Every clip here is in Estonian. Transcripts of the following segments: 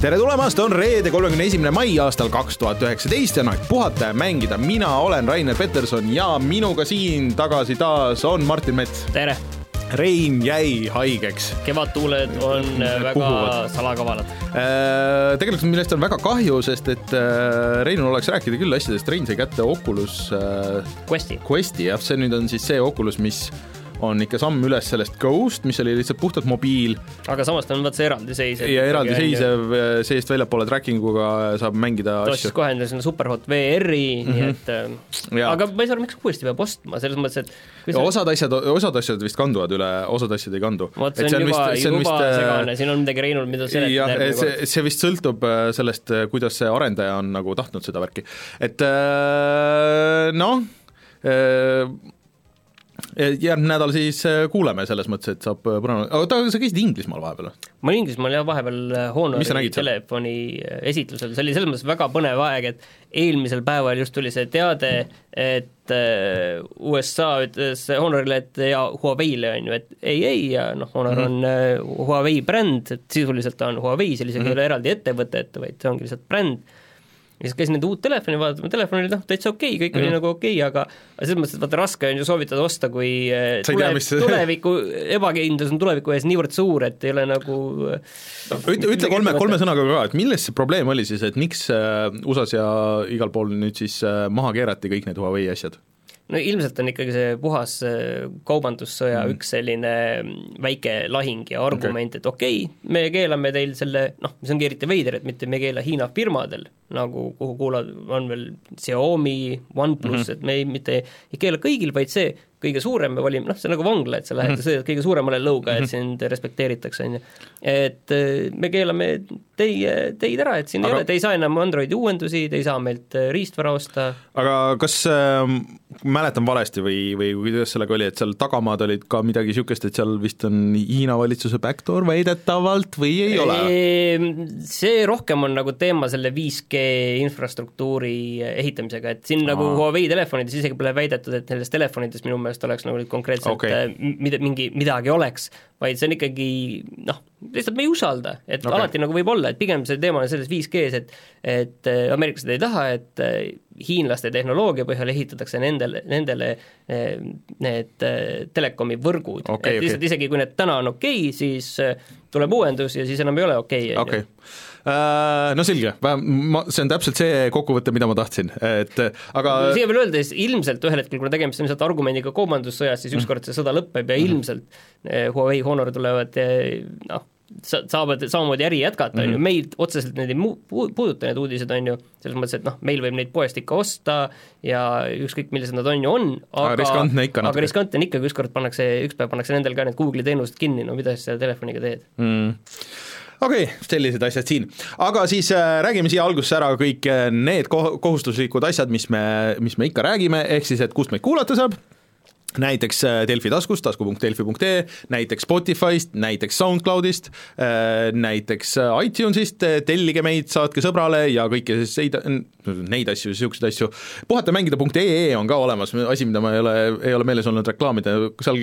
tere tulemast, on reede, kolmekümne esimene mai aastal kaks tuhat üheksateist ja on aeg puhata ja mängida. mina olen Rainer Peterson ja minuga siin tagasi taas on Martin Mets. tere, Rein jäi haigeks. kevadtuuled on äh, väga Puhuvad. salakavalad. tegelikult millest on väga kahju, sest et äh, Reinul oleks rääkida küll asjadest, Rein sai kätte Oculus äh, Questi, Questi jah, see nüüd on siis see Oculus, mis on ikka samm üles sellest Ghost, mis oli lihtsalt puhtalt mobiil aga samas ta on vaata see eraldiseisev. ja eraldiseisev äh, seest väljapoole tracking uga saab mängida ta asju. kohe endale sinna superhot VR-i mm, -hmm. nii et äh, Mhm. Jaa. aga ma ei saa aru, miks uuesti peab ostma, selles mõttes, et ja osad asjad, osad asjad vist kanduvad üle, osad asjad ei kandu. vot see on juba, juba segane, siin on midagi Reinul, mida äh, jah, seletada see, see vist sõltub äh, sellest, kuidas see arendaja on nagu tahtnud seda värki, et äh, noh, järgmine nädal siis äh, kuuleme selles mõttes, et saab põnev, oota, sa käisid Inglismaal vahepeal või? ma olin Inglismaal jah, vahepeal Honori telefoni esitlusel, see oli selles mõttes väga põnev aeg, et eelmisel päeval just tuli see teade, et USA ütles Honorile, et ja Huawei'le on ju, et ei, ei ja noh, Honor Mhm. on äh, Huawei bränd, et sisuliselt ta on Huawei, seal isegi Mhm. ei ole eraldi ettevõtet, vaid see ongi lihtsalt bränd ja siis käisin nende uut telefoni vaatama, telefon oli noh, täitsa okei okay,, kõik oli Mhm. nagu okei okay,, aga aga selles mõttes, et vaata raske on ju soovitada osta, kui tea, tule, tuleviku ebakindlus on tuleviku ees niivõrd suur, et ei ole nagu ütle, ütle kolme, kolme sõnaga ka, et milles see probleem oli siis, et miks äh, USA-s ja igal pool nüüd siis äh, maha keerati kõik need Huawei asjad? No ilmselt on ikkagi see puhas äh, kaubandussõja mm. üks selline mm, väike lahing ja argument okay., et okei okay,, me keelame teil selle noh, mis ongi eriti veider, et mitte me ei keela Hiina firmadel, nagu kuhu kuuluvad, on veel Xiaomi, OnePlus mm, -hmm. et me ei, mitte ei keela kõigil, vaid see kõige suurem me valime, noh, see on nagu vangla, et sa lähed ja sõidad kõige suuremale lõuga, et sind respekteeritakse, on ju. et äh, me keelame teie, teid ära, et siin aga... Ei ole, te ei saa enam Androidi uuendusi, te ei saa meilt äh, riistvara osta aga kas äh, mäletan valesti või, või kuidas sellega oli, et seal tagamaad olid ka midagi niisugust, et seal vist on Hiina valitsuse backdoor väidetavalt või ei ole? See rohkem on nagu teema selle 5G infrastruktuuri ehitamisega, et siin nagu Aa. Huawei telefonides isegi pole väidetud, et nendes telefonides minu meelest oleks nagu nüüd konkreetselt okay. mida, mingi, midagi oleks, vaid see on ikkagi noh, lihtsalt me ei usalda, et okay. alati nagu võib olla, et pigem see teema on selles 5G-s, et et äh, ameeriklased ei taha, et äh, hiinlaste tehnoloogia põhjal ehitatakse nendele, nendele äh, need äh, telekomi võrgud Okei, et lihtsalt isegi kui need täna on okei okay,, siis äh, tuleb uuendus ja siis enam ei ole okei okay,, okei, no selge, ma, see on täpselt see kokkuvõte, mida ma tahtsin, et aga siia veel öeldes, ilmselt ühel hetkel, kuna tegemist on lihtsalt argumendiga kaubandussõjas, siis ükskord see sõda lõpeb ja ilmselt eh, Huawei Honor tulevad eh, noh, sa- saavad samamoodi äri jätkata, on ju, meid otseselt need ei mu-, pu- puuduta need uudised, on ju, selles mõttes, et noh, meil võib neid poest ikka osta ja ükskõik, millised nad on ju on, Aga aga riskantne ikka natuke. aga riskantne on ikka, kui ükskord pannakse, üks päev pannakse nendel ka need Google'i teenused kinni, no mida sa selle telefoniga teed? mm, okei okay,, sellised asjad siin, aga siis äh, räägime siia algusesse ära kõik äh, need ko- kohustuslikud asjad, mis me, mis me ikka räägime, ehk siis, et kust meid kuulata saab näiteks äh, Delfi taskust, tasku.delfi.ee, näiteks Spotify'st, näiteks SoundCloudist, näiteks äh, iTunesist, tellige meid, saatke sõbrale ja kõiki neid, neid asju, niisuguseid asju. puhatamängida.ee on ka olemas, asi, mida ma ei ole, ei ole meeles olnud reklaamida, seal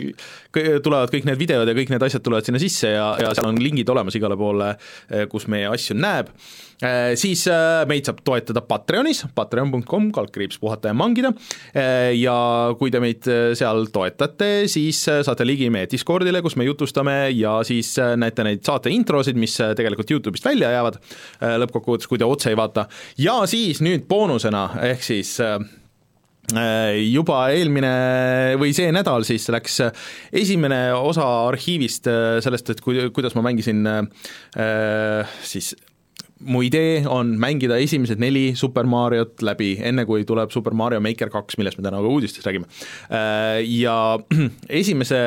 tulevad kõik need videod ja kõik need asjad tulevad sinna sisse ja, ja seal on lingid olemas igale poole, kus meie asju näeb siis meid saab toetada Patreonis, patreon.com, kaldkriips puhata ja mangida ja kui te meid eh, seal toetate, siis eh, saate ligi meie Discordile, kus me jutustame ja siis eh, näete neid saate introsid, mis eh, tegelikult Youtube'ist välja jäävad lõppkokkuvõttes, kui te otse ei vaata. ja siis nüüd boonusena, ehk siis juba eelmine või see nädal siis läks esimene osa arhiivist sellest, et kui, kuidas ma mängisin äh, siis mu idee on mängida esimesed neli Super Mariot läbi, enne kui tuleb Super Mario Maker kaks, millest me täna ka uudistes räägime. Äh, ja esimese,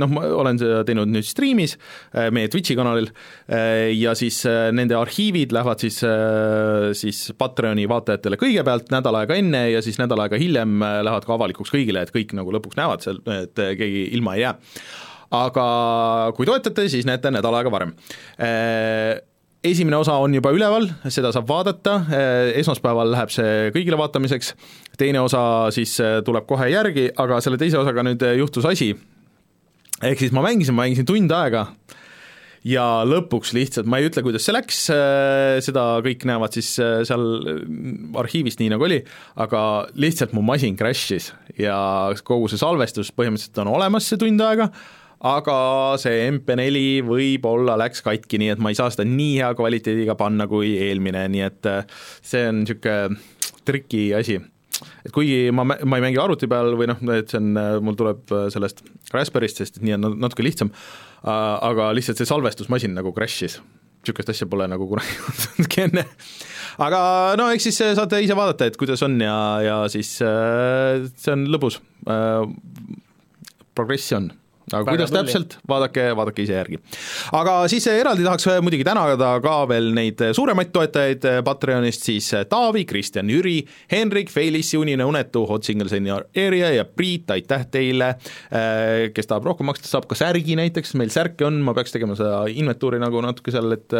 noh, ma olen seda teinud nüüd striimis äh, meie Twitch'i kanalil äh, ja siis nende arhiivid lähevad siis, siis Patreoni vaatajatele kõigepealt nädal aega enne ja siis nädal aega hiljem lähevad ka avalikuks kõigile, et kõik nagu lõpuks näevad seal, et keegi ilma ei jää aga kui toetate, siis näete nädal aega varem esimene osa on juba üleval, seda saab vaadata, esmaspäeval läheb see kõigile vaatamiseks, teine osa siis äh, tuleb kohe järgi, aga selle teise osaga nüüd äh, juhtus asi, ehk siis ma mängisin, ma mängisin tund aega ja lõpuks lihtsalt, ma ei ütle, kuidas see läks, seda kõik näevad siis seal arhiivist, nii nagu oli, aga lihtsalt mu masin crash'is ja kogu see salvestus põhimõtteliselt on olemas see tund aega, aga see MP4 võib-olla läks katki, nii et ma ei saa seda nii hea kvaliteediga panna kui eelmine, nii et äh, see on niisugune triki asi et kuigi ma, ma ei mängi arvuti peal või noh, et see on, äh, mul tuleb äh, sellest Raspberry'st, sest nii on natuke lihtsam, aga lihtsalt see salvestusmasin nagu crash'is. niisugust asja pole nagu kunagi juhtunudki enne. aga no eks siis saate ise vaadata, et kuidas on ja, ja siis see on lõbus, progressi on aga kuidas tuli. täpselt, vaadake, vaadake ise järgi. aga siis eraldi tahaks muidugi tänada ka veel neid suuremaid toetajaid Patreonist, siis Taavi, Kristjan, Jüri, Henrik, Felis, Unine Unetu, Hot Single Senior Area ja Priit, aitäh teile, kes tahab rohkem maksta, saab ka särgi näiteks, meil särke on, ma peaks tegema seda inventuuri nagu natuke seal, et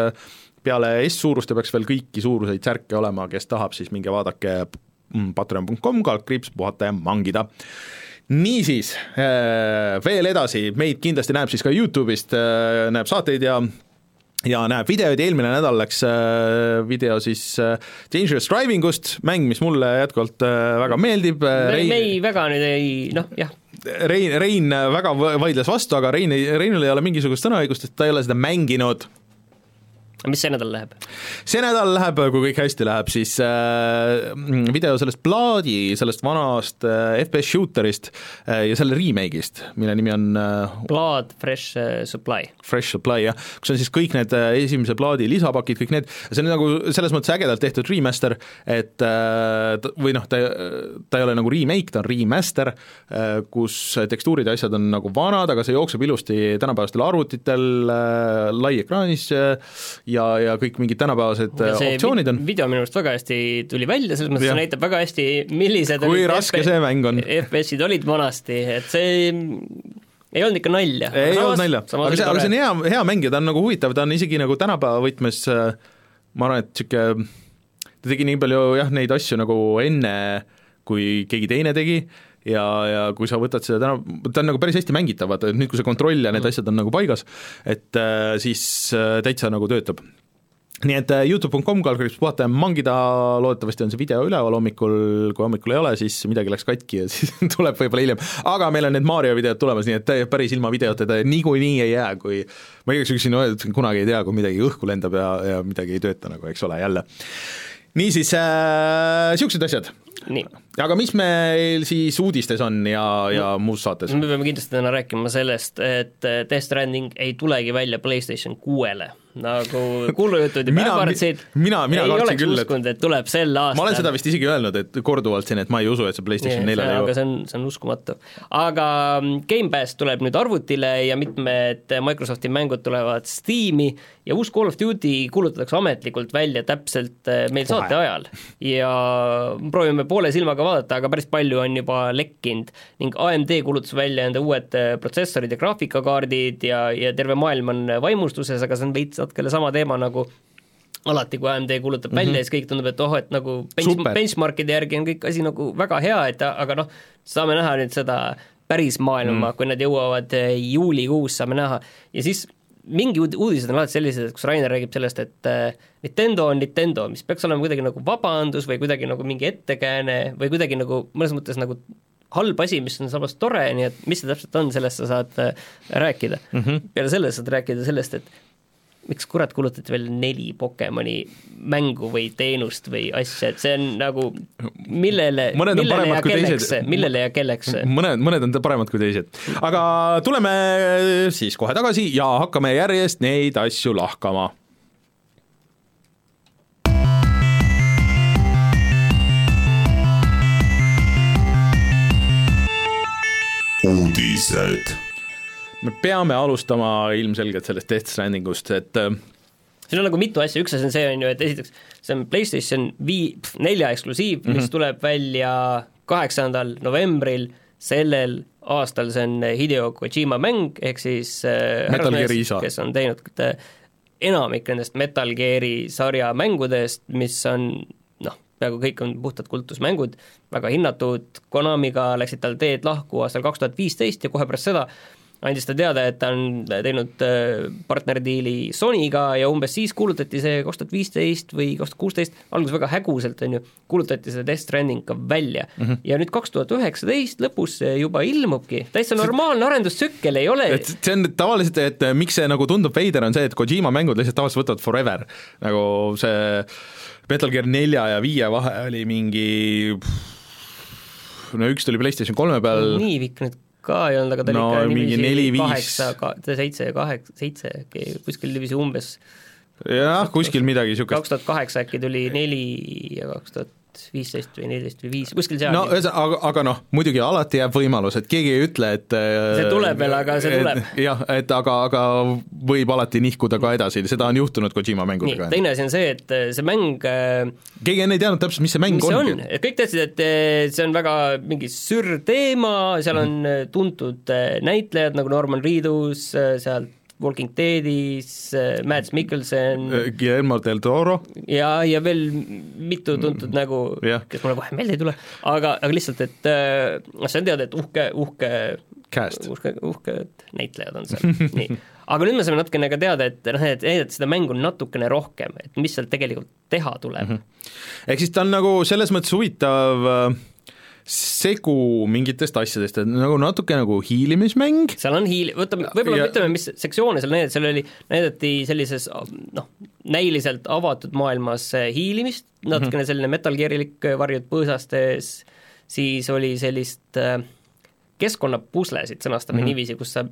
peale S-suuruste peaks veel kõiki suuruseid särke olema, kes tahab, siis minge vaadake mm, patreon.com, kaldkriips, puhata ja mangida niisiis, äh, veel edasi, meid kindlasti näeb siis ka Youtube'ist, äh, näeb saateid ja ja näeb videoid, eelmine nädal läks äh, video siis Dangerous Driving ust, mäng, mis mulle jätkuvalt väga meeldib. me, ei väga nüüd ei, noh jah. Rein, Rein väga vaidles vastu, aga Rein, Reinul ei ole mingisugust sõnaõigust, et ta ei ole seda mänginud mis see nädal läheb? see nädal läheb, kui kõik hästi läheb, siis äh, video sellest Bloodi, sellest vanast äh, FPS shooter'ist äh, ja selle remake'ist, mille nimi on äh, Blood Fresh äh, Supply. Fresh Supply, jah, kus on siis kõik need äh, esimese Bloodi lisapakid, kõik need, see on nagu selles mõttes ägedalt tehtud remaster, et äh, või noh, ta, ta ei ole nagu remake, ta on remaster äh,, kus tekstuurid ja asjad on nagu vanad, aga see jookseb ilusti tänapäevastel arvutitel äh, lai ekraanis äh, ja, ja kõik mingid tänapäevased äh, optsioonid on. video minu arust väga hästi tuli välja, selles mõttes see näitab väga hästi, millised kui raske FP see mäng on. FPS-id olid vanasti, et see ei olnud ikka nalja. ei olnud nalja, aga see, aga see on hea, hea mäng ja ta on nagu huvitav, ta on isegi nagu tänapäeva võtmes äh, ma arvan, et niisugune, ta tegi nii palju jah, neid asju nagu enne, kui keegi teine tegi, ja, ja kui sa võtad seda täna, ta on nagu päris hästi mängitav, vaata, et nüüd, kui see kontroll ja need mm. asjad on nagu paigas, et äh, siis äh, täitsa nagu töötab nii et äh, Youtube.com kaldkriips puhata ja mangida, loodetavasti on see video üleval hommikul, kui hommikul ei ole, siis midagi läks katki ja siis tuleb võib-olla hiljem. aga meil on need Mario videod tulemas, nii et päris ilma videota ta niikuinii ei jää, kui ma igaks juhuks siin öelda, et kunagi ei tea, kui midagi õhku lendab ja, ja midagi ei tööta nagu, eks ole, jälle. niisiis niisugused äh, asjad aga mis meil siis uudistes on ja, ja no, muus saates? me peame kindlasti täna rääkima sellest, et Death Stranding ei tulegi välja PlayStation kuuele nagu kuulujutud juba ähvardasid, ei oleks küll, uskunud, et tuleb sel aastal. ma olen seda vist isegi öelnud, et korduvalt siin, et ma ei usu, et see PlayStation neljale jõuab. aga see on, see on uskumatu. aga mm, Gamepass tuleb nüüd arvutile ja mitmed Microsofti mängud tulevad Steam'i ja uus Call of Duty kuulutatakse ametlikult välja täpselt eh, meil Kohe. saate ajal. ja proovime poole silmaga vaadata, aga päris palju on juba lekkinud ning AMD kuulutas välja enda uued eh, protsessorid ja graafikakaardid ja, ja terve maailm on vaimustuses, aga see on veits natuke sama teema nagu alati, kui AMD kuulutab mm -hmm. välja, siis kõik tundub, et oh, et nagu bench, benchmarkide järgi on kõik asi nagu väga hea, et aga noh, saame näha nüüd seda päris maailma mm, -hmm. kui nad jõuavad eh, juulikuus, saame näha, ja siis mingi uudised on alati sellised, kus Rainer räägib sellest, et äh, Nintendo on Nintendo, mis peaks olema kuidagi nagu vabandus või kuidagi nagu mingi ettekääne või kuidagi nagu mõnes mõttes nagu halb asi, mis on samas tore, nii et mis see täpselt on, sellest sa saad äh, rääkida mm. -hmm. peale selle saad rääkida sellest, et miks kurat kulutati veel neli Pokemoni mängu või teenust või asja, et see on nagu millele, millele ja kelleks, millele ja kelleks. mõned, mõned on paremad kui teised. aga tuleme äh, siis kohe tagasi ja hakkame järjest neid asju lahkama uudised me peame alustama ilmselgelt sellest Death Strandingust, et äh, siin on nagu mitu asja, üks asi on see, on ju, et esiteks see on PlayStation vii-, nelja eksklusiiv mm, -hmm. Mhm. mis tuleb välja kaheksandal novembril sellel aastal, see on Hideo Kojima mäng, ehk siis äh, Metal härrasmees, kes on teinud äh, enamik nendest Metal Gear'i sarja mängudest, mis on noh, peaaegu kõik on puhtad kultusmängud, väga hinnatud, Konamiga läksid tal teed lahku aastal kaks tuhat viisteist ja kohe pärast seda andis ta teada, et ta on teinud äh, partnerdiili Sonyga ja umbes siis kuulutati see kaks tuhat viisteist või kaks tuhat kuusteist, alguses väga häguselt, on ju, kuulutati see Death Stranding ka välja mm. -hmm. ja nüüd kaks tuhat üheksateist lõpus see juba ilmubki, täitsa normaalne arendustsükkel ei ole et see on tavaliselt, et äh, miks see nagu tundub veider, on see, et Kojima mängud lihtsalt tavaliselt võtavad forever, nagu see Metal Gear nelja ja viie vahe oli mingi no üks tuli PlayStation kolme peal, nii pikk nüüd ka ei olnud, aga ta oli No ikka mingi niiviisi neli, kaheksa, seitse, kaheksa, seitse, kuskil niiviisi umbes jah, kuskil midagi niisugust. kaks tuhat kaheksa äkki tuli neli ja kaks tuhat viisteist või neliteist või viis, kuskil seal no ühesõnaga, aga, aga noh, muidugi alati jääb võimalus, et keegi ei ütle, et See tuleb veel, aga see tuleb. jah, et aga, aga võib alati nihkuda ka edasi, seda on juhtunud Kojima mängudega, teine asi on see, et äh, see mäng äh, keegi enne ei teadnud täpselt, mis see mäng mis on on,? kõik teadsid, et see on väga mingi sür teema, seal on mm. tuntud näitlejad nagu Norman Reedus, sealt Walking Deadis, Mads Mikkelsen Guillermo del Toro, ja, ja veel mitu tuntud nägu jah., kes mulle kohe meelde ei tule, aga, aga lihtsalt, et noh, see on teada, et uhke, uhke Cast. uhke, uhked näitlejad on seal, nii. aga nüüd me saame natukene ka teada, et noh, et näidata seda mängu natukene rohkem, et mis sealt tegelikult teha tuleb mm. -hmm. ehk siis ta on nagu selles mõttes huvitav äh, segu mingitest asjadest, et nagu natuke nagu hiilimismäng, seal on hiil, võtame, võib-olla Ja- ütleme, mis sektsioone seal näidati, seal oli, näidati sellises noh, näiliselt avatud maailmas eh, hiilimist, natukene Mhm. selline Metal Gear'ilik varjud põõsastes, siis oli sellist äh, keskkonnapuslesid, sõnastame mm -hmm. niiviisi, kus sa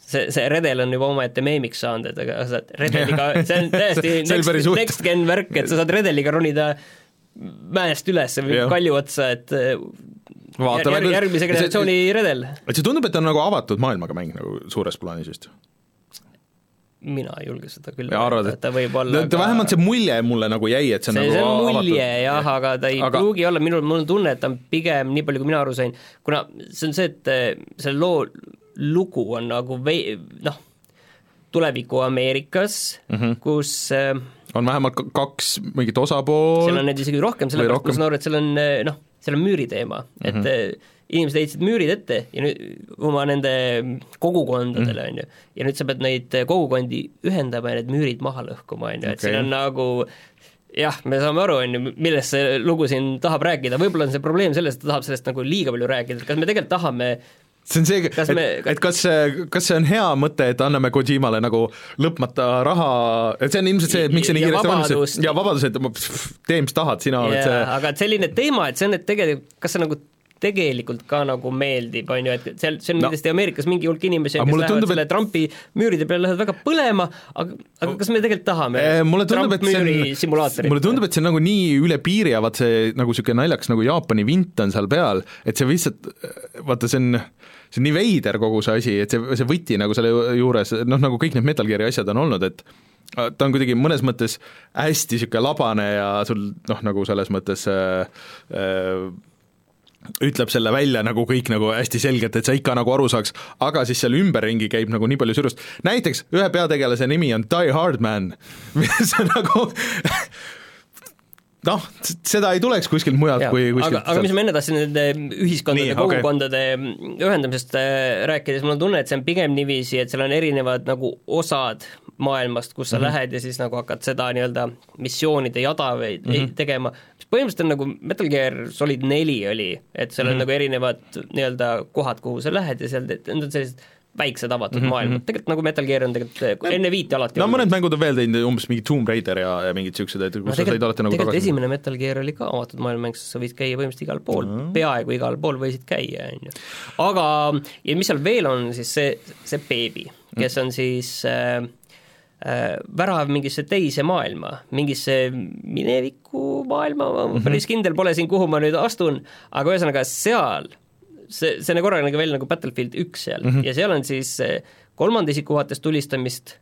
see, see redel on juba omaette meemiks saanud, et aga sa saad redeliga, see on täiesti See päris next, next gen värk, et sa saad redeliga ronida mäest üles või Jah. kalju otsa, et äh, Vaata, jär, veel- järgmise generatsiooni redel et see tundub, et ta on nagu avatud maailmaga mäng nagu suures plaanis vist. mina ei julge seda küll ja öelda, et ta võib olla ta vähemalt see mulje mulle nagu jäi, et see on see, nagu see on mulje avatud. jah, aga ta ei Aga- pruugi olla, minul, mul on tunne, et ta on pigem, nii palju kui mina aru sain, kuna see on see, et eh, selle loo lugu on nagu vei-, noh, tuleviku Ameerikas mm. -hmm. kus äh, on vähemalt kaks mingit osapool. Seal on neid isegi rohkem, sellepärast ma saan aru, et seal on eh, noh, seal on müüri teema, et mm -hmm. inimesed heitsid müürid ette ja nüüd oma nende kogukondadele, on ju, ja nüüd sa pead neid kogukondi ühendama ja need müürid maha lõhkuma, on ju, et Okei. siin on nagu jah, me saame aru, on ju, millest see lugu siin tahab rääkida, võib-olla on see probleem selles, et ta tahab sellest nagu liiga palju rääkida, et kas me tegelikult tahame see on see, et me-, et kas see, kas see on hea mõte, et anname Kojimale nagu lõpmata raha, et see on ilmselt see, et miks see nii Ja kiiresti valmis, ja vabadus, et tee, mis tahad, sina oled see aga et selline teema, et see on, et tegelikult, kas see nagu tegelikult ka nagu meeldib, on ju, et seal, see on No. kindlasti Ameerikas mingi hulk inimesi, kes lähevad tundub, selle et- Trumpi müüride peale, lähevad väga põlema, aga, aga kas me tegelikult tahame Eh, mulle tundub, et see Trump-müüri on, simulaatorit? mulle tundub, et see on nagu nii üle piiri ja vaat see nagu niisugune naljakas nagu Jaapani vint on seal peal, et see lihtsalt, vaata see on see on nii veider kogu see asi, et see, see võti nagu selle ju- juures, noh nagu kõik need Metal Gear'i asjad on olnud, et ta on kuidagi mõnes mõttes hästi niisugune labane ja sul noh, nagu selles mõttes äh, äh, ütleb selle välja nagu kõik nagu hästi selgelt, et sa ikka nagu aru saaks, aga siis seal ümberringi käib nagu nii palju sürust, näiteks ühe peategelase nimi on Die Hard Man, mis on nagu noh, seda ei tuleks kuskilt mujalt Jaa, kui aga, kuskilt aga mis ma enne tahtsin nende ühiskondade ja kogukondade ühendamisest äh, rääkides, mul on tunne, et see on pigem niiviisi, et seal on erinevad nagu osad maailmast, kus sa Mhm. mm -hmm. lähed ja siis nagu hakkad seda nii-öelda missioonide jada või mm Mhm. -hmm. tegema, mis põhimõtteliselt on nagu Metal Gear Solid neli oli, et seal on Mhm. mm -hmm. nagu erinevad nii-öelda kohad, kuhu sa lähed ja seal need on sellised väiksed avatud mm -hmm. maailmad, tegelikult nagu Metal Gear on tegelikult enne viite alati Mhm. no olnud. mõned mängud on veel teinud, umbes mingi Tomb Raider ja, ja mingid niisugused, et kus no sa said alati nagu tagasi esimene Metal Gear oli ka avatud maailmamäng, sest sa võid käia põhimõtteliselt igal pool mm, -hmm. peaaegu igal pool võisid käia, on ju. aga, ja mis seal veel on, siis see, see beebi, kes on siis äh, äh, värav mingisse teise maailma, mingisse mineviku maailma, ma päris kindel pole siin, kuhu ma nüüd astun, aga ühesõnaga seal see, see näeb korraga nagu välja nagu Battlefield üks seal mm. -hmm. ja seal on siis eh, kolmanda isiku vaates tulistamist,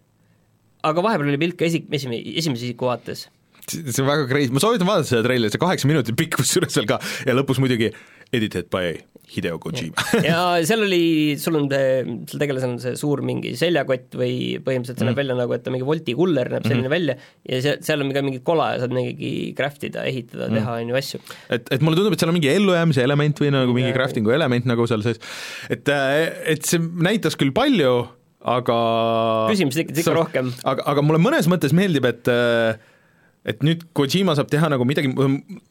aga vahepeal oli pilt ka esik-, esimene, esimese isiku vaates see on väga crazy, ma soovitan vaadata seda treilerit, see kaheksa minutit pikk kusjuures veel ka ja lõpus muidugi edited by Hideo Kojima ja seal oli, sul on see, seal tegelasel on see suur mingi seljakott või põhimõtteliselt see Mhm. näeb välja nagu, et ta mingi Wolti kuller näeb selline välja ja seal, seal on ka mingi kola ja saad mingi craft ida, ehitada, Mhm. teha, on ju, asju. et, et mulle tundub, et seal on mingi ellujäämise element või nagu mingi Jaa. crafting'u element nagu seal sees, et, et see näitas küll palju, aga küsimusi tekitas ikka rohkem. aga, aga mulle mõnes mõttes meeldib, et et nüüd Kojima saab teha nagu midagi,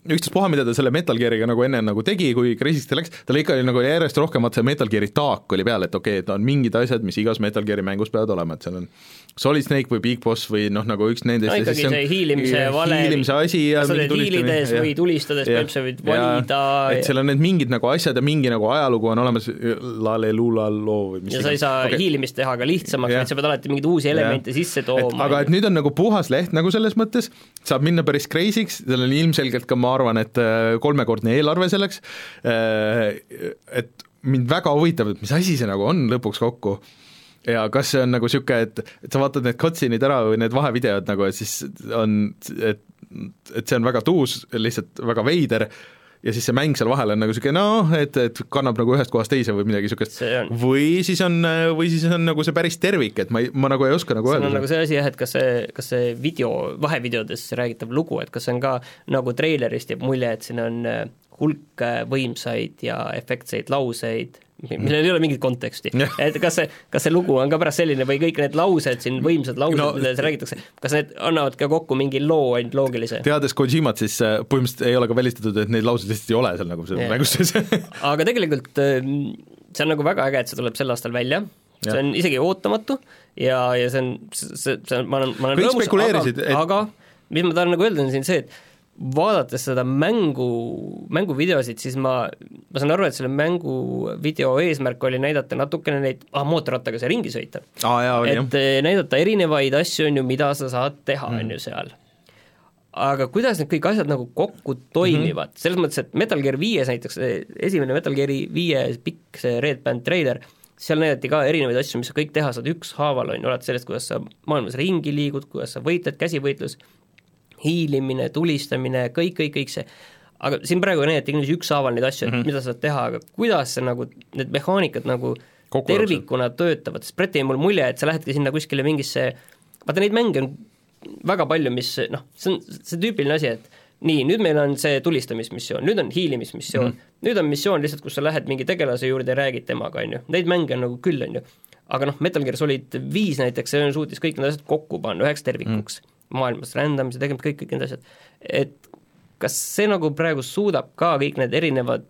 ükstaspuha, mida ta selle Metal Gear'iga nagu enne nagu tegi, kui Crazy'ks ta läks, tal ikka oli nagu järjest rohkem vaata see Metal Gear'i taak oli peal, et okei okay,, et on mingid asjad, mis igas Metal Gear'i mängus peavad olema, et seal on Solid Snake või Big Boss või noh, nagu üks nendest no ja ikkagi siis see hiilimise vale, ja kas sa teed hiilides või tulistades, põhimõtteliselt sa võid valida et seal on need mingid nagu asjad ja mingi nagu ajalugu on olemas, lalelulalo või mis ja sa ei saa okay. hiilimist teha ka lihtsamaks, vaid sa pead alati mingeid uusi elemente Jah. sisse tooma. aga et nüüd on nagu puhas leht nagu selles mõttes, saab minna päris crazy'ks, tal on ilmselgelt ka, ma arvan, et äh, kolmekordne eelarve selleks, et mind väga huvitab, et mis asi see nagu on lõpuks kokku. Ja kas see on nagu niisugune, et, et sa vaatad need cutscene'id ära või need vahevideod nagu, et siis on, et, et see on väga tuus, lihtsalt väga veider, ja siis see mäng seal vahel on nagu niisugune noh, et, et kannab nagu ühest kohast teise või midagi niisugust See või siis on, või siis on nagu see päris tervik, et ma ei, ma nagu ei oska nagu see öelda. on nagu see asi jah, et kas see, kas see video, vahevideodes räägitav lugu, et kas see on ka nagu treilerist jääb mulje, et siin on hulk äh, võimsaid ja efektseid lauseid, millel ei ole mingit konteksti. Et kas see, kas see lugu on ka pärast selline või kõik need laused siin, võimsad laused No- no,, milles räägitakse, kas need annavad ka kokku mingi loo ainult loogilise? teades Kojimat, siis äh, põhimõtteliselt ei ole ka välistatud, et neid lauseid lihtsalt ei ole seal nagu seal mängus sees aga tegelikult ähm, see on nagu väga äge, et see tuleb sel aastal välja, see on isegi ootamatu ja, ja see on, see, see on, ma olen, ma olen Kõik rõõmus, aga et... aga mis ma tahan nagu öelda, on siin see, et vaadates seda mängu, mänguvideosid, siis ma, ma saan aru, et selle mänguvideo eesmärk oli näidata natukene neid, ah, mootorrattaga see ringi sõita. jaa, oli jah et eh, näidata erinevaid asju, on ju, mida sa saad teha, on ju, seal. aga kuidas need kõik asjad nagu kokku toimivad mm, -hmm. selles mõttes, et Metal Gear viies näiteks, esimene Metal Geari viie pikk see Red Band treiler, seal näidati ka erinevaid asju, mis sa kõik teha saad ükshaaval, on ju, alates sellest, kuidas sa maailmas ringi liigud, kuidas sa võitled, käsivõitlus, hiilimine, tulistamine, kõik, kõik, kõik see, aga siin praegu näidati kindlasti ükshaaval neid asju, et mm -hmm. mida sa saad teha, aga kuidas see nagu, need mehaanikad nagu Kokku tervikuna töötavad, sest Brett jäi mul mulje, et sa lähedki sinna kuskile mingisse, vaata neid mänge on väga palju, mis noh, see on see tüüpiline asi, et nii, nüüd meil on see tulistamismissioon, nüüd on hiilimismissioon mm, -hmm. nüüd on missioon lihtsalt, kus sa lähed mingi tegelase juurde ja räägid temaga, on ju, neid mänge on nagu küll, on ju. aga noh, Metal Gear Solid viis näiteks, see suutis kõik need asjad kokku panna üheks tervikuks mm, -hmm. Maailmas rändamise tegemist, kõik, kõik need asjad, et kas see nagu praegu suudab ka kõik need erinevad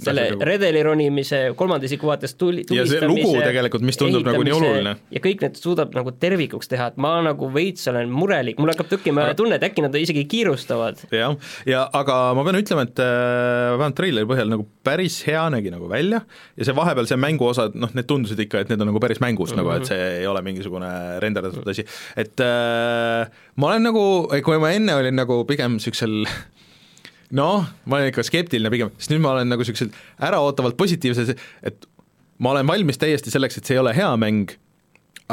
selle nagu- redeli ronimise, kolmanda isiku vaates tuli, Ja see lugu tegelikult, mis tundub nagu nii oluline. ja kõik need suudab nagu tervikuks teha, et ma nagu veits olen murelik, mul hakkab tekkima tunne, et äkki nad isegi kiirustavad. jah, ja aga ma pean ütlema, et äh, vähemalt treileri põhjal nagu päris hea nägi nagu välja ja see vahepeal see mänguosad, noh, need tundusid ikka, et need on nagu päris mängus mm -hmm. nagu, et see ei ole mingisugune renderdatud asi, et äh, ma olen nagu, kui ma enne olin nagu pigem niisugusel noh, ma olen ikka skeptiline pigem, sest nüüd ma olen nagu niisugusel äraootavalt positiivses, et ma olen valmis täiesti selleks, et see ei ole hea mäng,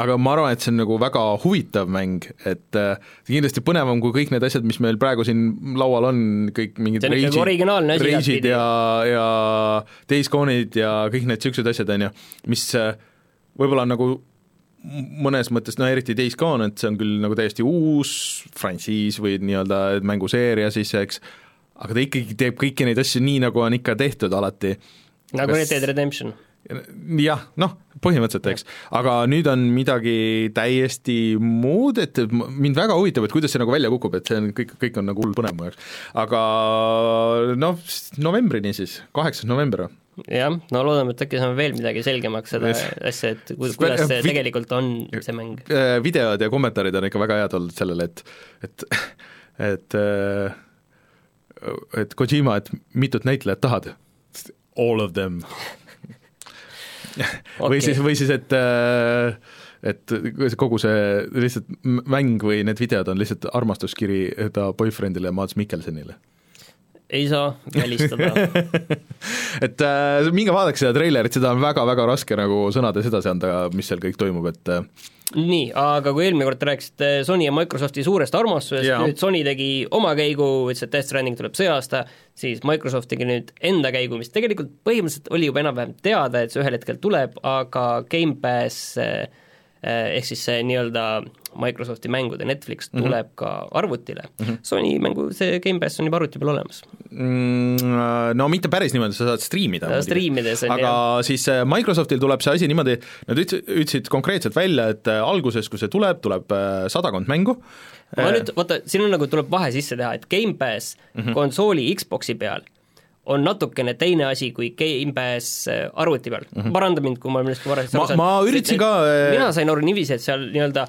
aga ma arvan, et see on nagu väga huvitav mäng, et äh, kindlasti põnevam kui kõik need asjad, mis meil praegu siin laual on, kõik mingid asi reisid igatpidi. ja, ja Days Gone'id ja kõik need niisugused asjad, on ju, mis äh, võib-olla on nagu mõnes mõttes, no eriti Days Gone, et see on küll nagu täiesti uus frantsiis või nii-öelda mänguseeria siis, eks, aga ta ikkagi teeb kõiki neid asju nii, nagu on ikka tehtud alati. nagu Red Dead Redemption. jah, noh, põhimõtteliselt, eks, aga nüüd on midagi täiesti muud, et mind väga huvitab, et kuidas see nagu välja kukub, et see on kõik, kõik on nagu hull põnev mu jaoks. aga noh, novembrini siis, kaheksas november jah, no loodame, et äkki saame veel midagi selgemaks seda asja, et ku- kuidas see tegelikult on, see mäng. Äh, videod ja kommentaarid on ikka väga head olnud sellele, et, et, et äh, et Kojima, et mitut näitlejat tahad? All of them või Okei. siis, või siis, et äh, et kogu see lihtsalt mäng või need videod on lihtsalt armastuskiri ta boyfriend'ile Mads Mikkelsenile. Ei saa välistada. Et äh, minge vaadake seda treilerit, seda on väga-väga raske nagu sõnades edasi anda, mis seal kõik toimub, et äh, nii, aga kui eelmine kord te rääkisite Sony ja Microsofti suurest armastusest, nüüd Sony tegi oma käigu, ütles, et Death Stranding tuleb see aasta, siis Microsoft tegi nüüd enda käigu, mis tegelikult põhimõtteliselt oli juba enam-vähem teada, et see ühel hetkel tuleb, aga Gamepass eh, ehk siis see nii-öelda Microsofti mängude Netflix mhm. tuleb mm -hmm. ka arvutile mm. -hmm. Sony mängu, see Gamepass on juba arvuti peal olemas mm,. No mitte päris niimoodi, sa saad striimida. striimides on aga jah. siis äh, Microsoftil tuleb see asi niimoodi, nad ütlesid, ütlesid konkreetselt välja, et äh, alguses, kui see tuleb, tuleb äh, sadakond mängu. ma nüüd, vaata, siin on nagu, tuleb vahe sisse teha, et Gamepass mm -hmm. konsooli Xboxi peal on natukene teine asi kui Gamepass arvuti peal mm, -hmm. paranda mind, kui ma millestki valesti aru saan. ma üritasin ka mina sain aru niiviisi, et seal nii-öelda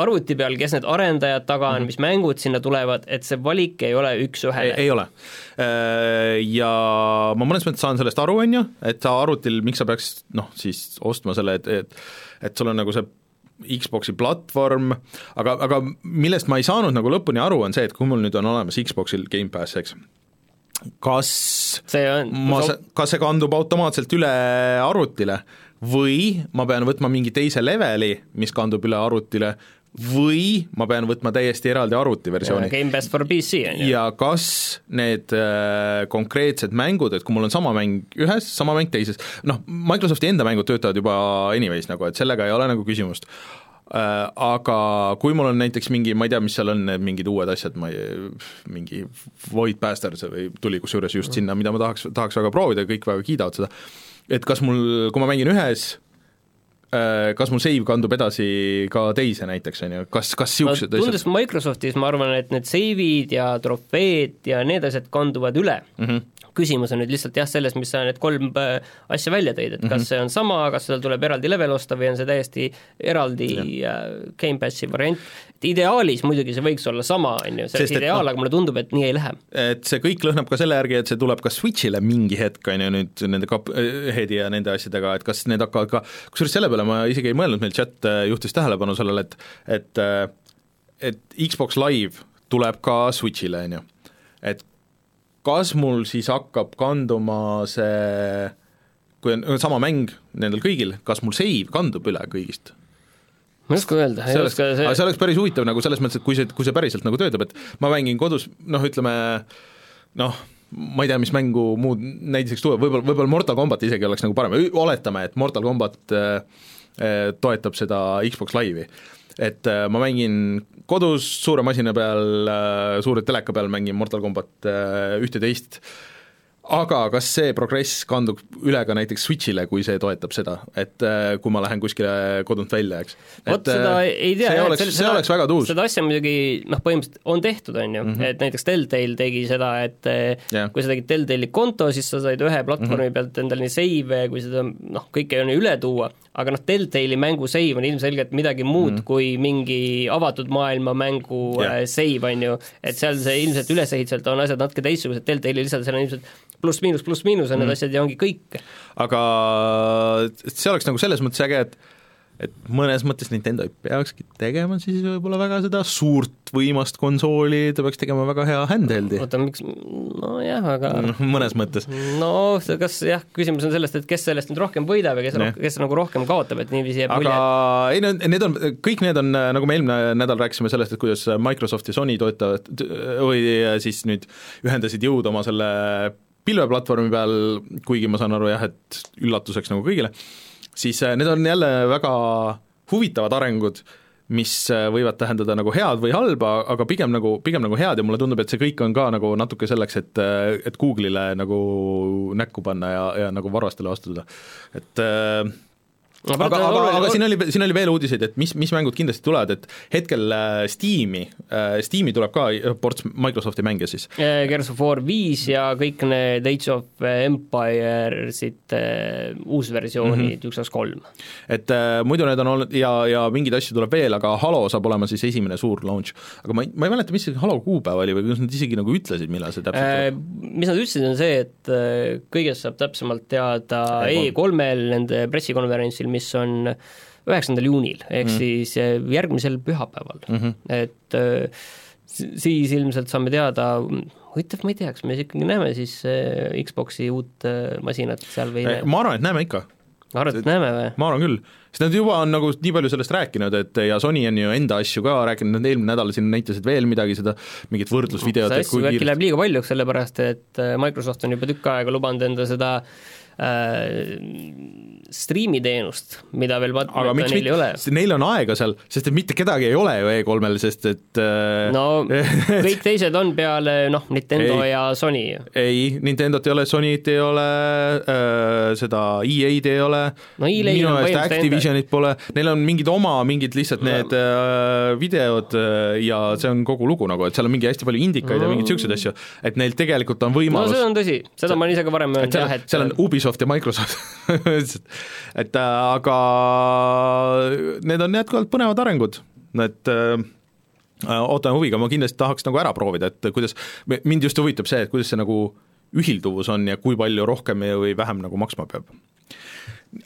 arvuti peal, kes need arendajad taga on -hmm. mis mängud sinna tulevad, et see valik ei ole üks-ühele. ei ole. Äh, ja ma mõnes mõttes saan sellest aru, on ju, et sa arvutil, miks sa peaks noh, siis ostma selle, et, et et sul on nagu see Xbox'i platvorm, aga, aga millest ma ei saanud nagu lõpuni aru, on see, et kui mul nüüd on olemas Xbox'il Gamepass, eks, kas see on, ma, kas see kandub automaatselt üle arvutile või ma pean võtma mingi teise leveli, mis kandub üle arvutile, või ma pean võtma täiesti eraldi arvutiversiooni. Gamepass for PC on ju. ja kas need äh, konkreetsed mängud, et kui mul on sama mäng ühes, sama mäng teises, noh, Microsofti enda mängud töötavad juba anyways nagu, et sellega ei ole nagu küsimust aga kui mul on näiteks mingi, ma ei tea, mis seal on, need mingid uued asjad, ma ei, mingi Void Bastards või tuli kusjuures just sinna, mida ma tahaks, tahaks väga proovida, kõik väga kiidavad seda, et kas mul, kui ma mängin ühes, äh, kas mul save kandub edasi ka teise näiteks, on ju, kas, kas niisugused no, tundes Microsoftis ma arvan, et need save'id ja trofeed ja need asjad kanduvad üle. Mm. -hmm küsimus on nüüd lihtsalt jah, selles, mis sa need kolm äh, asja välja tõid, et kas mm -hmm. see on sama, kas seal tuleb eraldi level osta või on see täiesti eraldi ja. Äh, Gamepassi variant, et ideaalis muidugi see võiks olla sama, on ju, see oleks ideaal no,, aga mulle tundub, et nii ei lähe. et see kõik lõhnab ka selle järgi, et see tuleb ka Switch'ile mingi hetk, on ju, nüüd nende Cupheadi ja nende asjadega, et kas need hakkavad ka, kusjuures selle peale ma isegi ei mõelnud, meil chat äh, juhtis tähelepanu sellele, et et et Xbox Live tuleb ka Switch'ile, on ju. et kas mul siis hakkab kanduma see, kui on sama mäng nendel kõigil, kas mul save kandub üle kõigist? ma ei oska öelda, ei oska see aga see oleks päris huvitav nagu selles mõttes, et kui see, kui see päriselt nagu töötab, et ma mängin kodus noh, ütleme noh, ma ei tea, mis mängu muud näiteks tuua, võib-olla, võib-olla Mortal Combat isegi oleks nagu parem, oletame, et Mortal Combat äh, äh toetab seda Xbox Live'i et äh, ma mängin kodus suure masina peal, äh, suure teleka peal mängin Mortal Combat äh, ühte-teist, aga kas see progress kandub üle ka näiteks Switch'ile, kui see toetab seda, et kui ma lähen kuskile kodunt välja, eks? vot seda ei tea, see oleks, see oleks väga tuus. seda asja muidugi noh, põhimõtteliselt on tehtud, on ju mm, -hmm. et näiteks Deltail tegi seda, et yeah. kui sa tegid Deltaili konto, siis sa said ühe platvormi mm -hmm. pealt endale nii save'e, kui seda noh, kõike on ju üle tuua, aga noh, Deltali mängu save on ilmselgelt midagi muud mm. kui mingi avatud maailma mängu yeah. Äh, save, on ju, et seal see ilmselt ülesehituselt on asjad natuke teistsugused, Deltali lihtsalt seal on ilmselt pluss-miinus, pluss-miinus on mm. need asjad ja ongi kõik. aga see oleks nagu selles mõttes äge, et et mõnes mõttes Nintendo ei peakski tegema siis võib-olla väga seda suurt võimast konsooli, ta peaks tegema väga hea handheld'i. oota, miks, nojah, aga mõnes mõttes. no kas jah, küsimus on sellest, et kes sellest nüüd rohkem võidab ja kes, rohkem, kes nagu rohkem kaotab, et niiviisi jääb mulje. aga ei no need on, kõik need on, nagu me eelmine nädal rääkisime sellest, et kuidas Microsoft ja Sony toetavad või siis nüüd ühendasid jõud oma selle pilveplatvormi peal, kuigi ma saan aru jah, et üllatuseks nagu kõigile siis äh, need on jälle väga huvitavad arengud, mis äh, võivad tähendada nagu head või halba, aga pigem nagu, pigem nagu head ja mulle tundub, et see kõik on ka nagu natuke selleks, et, äh, et Google'ile nagu näkku panna ja, ja nagu varvastele astuda. et äh, no, aga, aga, aga siin oli, siin oli veel uudiseid, et mis, mis mängud kindlasti tulevad, et hetkel äh, Steam'i äh,, Steam'i tuleb ka ports Microsofti mänge siis. Gears of War viis ja kõik need Age of Empires'id äh, uusversioonid mm, üks, kaks, kolm. et äh, muidu need on olnud ja, ja mingeid asju tuleb veel, aga Halo saab olema siis esimene suur launch. aga ma ei, ma ei mäleta, mis see Halo kuupäev oli või kas nad isegi nagu ütlesid, millal see täpselt äh, tuleb? Mis nad ütlesid, on see, et äh, kõigest saab täpsemalt teada E3-l, nende pressikonverentsil, mis on üheksandal juunil, ehk mm siis eh, järgmisel pühapäeval mm, -hmm. et eh, siis ilmselt saame teada huvitav, ma ei tea, kas me ikkagi näeme siis äh, Xbox'i uut masinat seal või ei näe? ma arvan, et näeme ikka arvad, et näeme või? ma arvan küll, sest nad juba on nagu nii palju sellest rääkinud, et ja Sony on ju enda asju ka rääkinud, nad eelmine nädal siin näitasid veel midagi, seda mingit võrdlusvideot, see asju kui äkki kiiresti läheb liiga paljuks, sellepärast et Microsoft on juba tükk aega lubanud enda seda äh, striimiteenust, mida veel Badmintonil ei ole. Neil on aega seal, sest et mitte kedagi ei ole ju E3-l, sest et äh, no kõik teised on peale noh, Nintendo Ei. ja Sony ei, Nintendot ei ole, Sonyt ei ole äh,, seda EA-d ei ole. No EA-l minu meelest Activisionit pole, neil on mingid oma mingid lihtsalt No. need äh, videod äh, ja see on kogu lugu nagu, et seal on mingi hästi palju indikaid ja mingeid niisuguseid asju, et neil tegelikult on no võimalus see on tõsi, seda ma olen ise ka varem öelnud jah, et, seal on Ubisoft ja Microsoft et äh, aga need on jätkuvalt põnevad arengud, et äh, ootan huviga, ma kindlasti tahaks nagu ära proovida, et kuidas, mind just huvitab see, et kuidas see nagu ühilduvus on ja kui palju rohkem või vähem nagu maksma peab.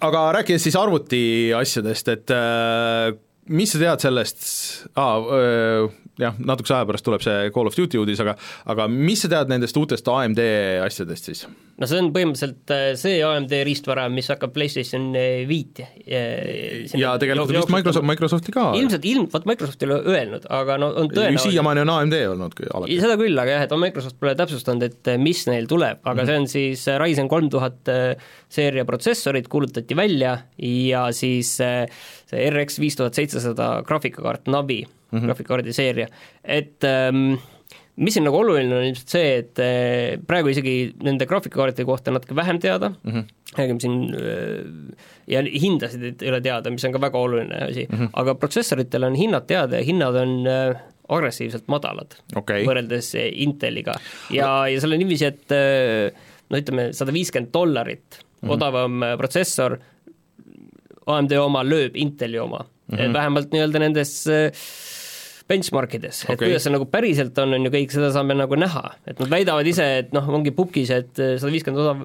aga rääkides siis arvuti asjadest, et äh, mis sa tead sellest ah,, jah, natukese aja pärast tuleb see Call of Duty uudis, aga aga mis sa tead nendest uutest AMD asjadest siis? no see on põhimõtteliselt äh, see AMD riistvara, mis hakkab PlayStation äh, viiti. ja tegelikult vist Microsoft, Microsofti ka. ilmselt, ilm, vot Microsoft ei ole öelnud, aga no on tõenäoline. siiamaani on AMD olnud alati. seda küll, aga jah, et Microsoft pole täpsustanud, et mis neil tuleb, aga Mhm. see on siis Ryzen kolm tuhat seeria protsessorid kuulutati välja ja siis see RX viis tuhat seitsesada graafikakaart Navi mm. -hmm. graafikakaardi seeria, et ähm, mis siin nagu oluline on ilmselt see, et eh, praegu isegi nende graafikakaartide kohta natuke vähem teada mm. -hmm. räägime siin äh, ja hindasid ei ole teada, mis on ka väga oluline asi mm, -hmm. aga protsessoritel on hinnad teada ja hinnad on äh, agressiivselt madalad Okei. võrreldes Inteliga ja, ja seal on niiviisi, et äh, no ütleme, sada viiskümmend dollarit mm -hmm. odavam äh, protsessor, AMD oma lööb Inteli oma mm. -hmm. vähemalt nii-öelda nendes äh, benchmarkides, et Okei. kuidas see nagu päriselt on, on ju kõik, seda saame nagu näha, et nad väidavad ise, et noh, ongi pukis, et sada viiskümmend odav,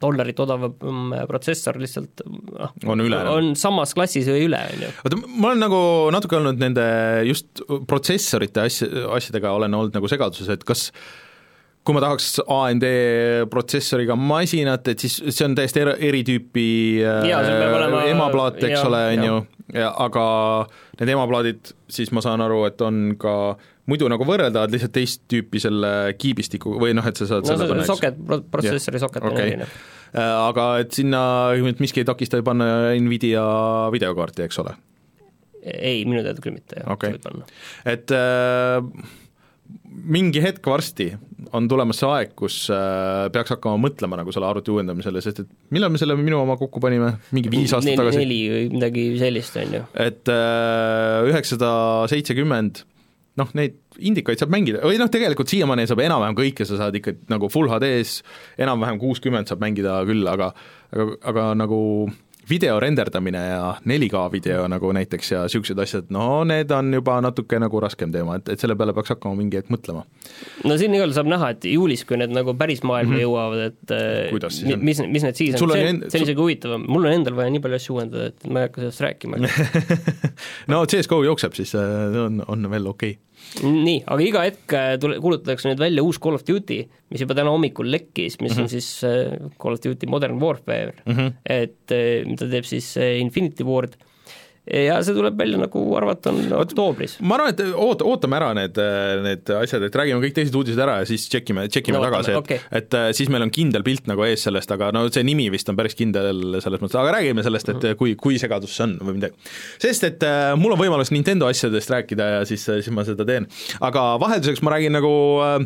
dollarit odavam protsessor lihtsalt noh, On üle, on samas klassis või üle, on ju. oota, ma olen nagu natuke olnud nende just protsessorite asja, asjadega olen olnud nagu segaduses, et kas kui ma tahaks AMD protsessoriga masinat, et siis see on täiesti eri, eri tüüpi seal peab olema- emaplaat, eks jaa, ole, on ju, ja aga need emaplaadid, siis ma saan aru, et on ka muidu nagu võrreldavad lihtsalt teist tüüpi selle kiibistiku või noh, et sa saad no selle panna, eks. soket, protsessori soket on Okei. erinev. Äh, aga et sinna miski ei takista panna Nvidia videokaarti, eks ole ei, minu teada küll mitte, jah Okei. võib panna. et äh, mingi hetk varsti on tulemas see aeg, kus äh, peaks hakkama mõtlema nagu selle arvuti uuendamisele, sest et millal me selle minu oma kokku panime, mingi viis aastat tagasi, neli või midagi sellist, on ju. et äh, üheksasada seitsekümmend noh, neid indikaid saab mängida, või noh, tegelikult siiamaani saab enam-vähem kõike, sa saad ikka nagu full HD-s enam-vähem kuuskümmend saab mängida küll, aga aga, aga nagu video renderdamine ja 4K video nagu näiteks ja niisugused asjad, no need on juba natuke nagu raskem teema, et, et selle peale peaks hakkama mingi hetk mõtlema. no siin igal juhul saab näha, et juulis, kui need nagu päris maailma mm -hmm. jõuavad, et äh, mi- mis, mis need siis on, see on, see on isegi huvitavam, mul on endal vaja nii palju asju uuendada, et ma ei hakka sellest rääkima. no CS GO jookseb, siis äh, on, on veel okei okay.. nii, aga iga hetk äh, tule, kuulutatakse nüüd välja uus Call of Duty, mis juba täna hommikul lekkis, mis mm -hmm. on siis äh, Call of Duty Modern Warfare mm, Mhm. -hmm. et äh, mida teeb siis Infinity Ward ja see tuleb välja, nagu arvata on oktoobris. ma arvan, et oot-, ootame ära need, need asjad, et räägime kõik teised uudised ära ja siis tšekime, tšekime No tagasi, et okay. et äh, siis meil on kindel pilt nagu ees sellest, aga no see nimi vist on päris kindel selles mõttes, aga räägime sellest, et kui, kui segadus see on või midagi. sest et äh, mul on võimalus Nintendo asjadest rääkida ja siis, siis ma seda teen. aga vahelduseks ma räägin nagu äh,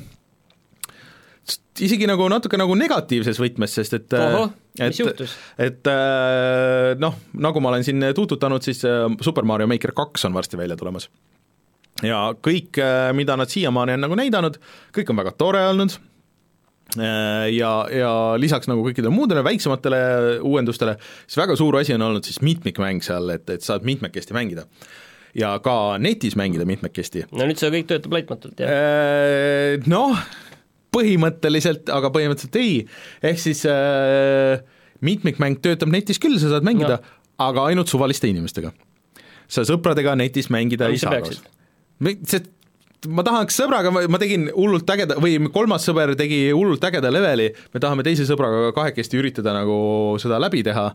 isegi nagu natuke nagu negatiivses võtmes, sest et Ohoh, et mis juhtus? et äh, noh, nagu ma olen siin tuututanud, siis äh, Super Mario Maker kaks on varsti välja tulemas. ja kõik, mida nad siiamaani on nagu näidanud, kõik on väga tore olnud Äh, ja, ja lisaks nagu kõikidele muudele väiksematele uuendustele, siis väga suur asi on olnud siis mitmikmäng seal, et, et saad mitmekesti mängida. ja ka netis mängida mitmekesti. no nüüd see kõik töötab laitmatult, jah? Äh, Noh, põhimõtteliselt, aga põhimõtteliselt ei, ehk siis äh, mitmikmäng töötab netis küll, sa saad mängida aga ainult suvaliste inimestega. sa sõpradega netis mängida Aga ei saa see, ma tahaks sõbraga, ma tegin hullult ägeda või kolmas sõber tegi hullult ägeda leveli, me tahame teise sõbraga kahekesti üritada nagu seda läbi teha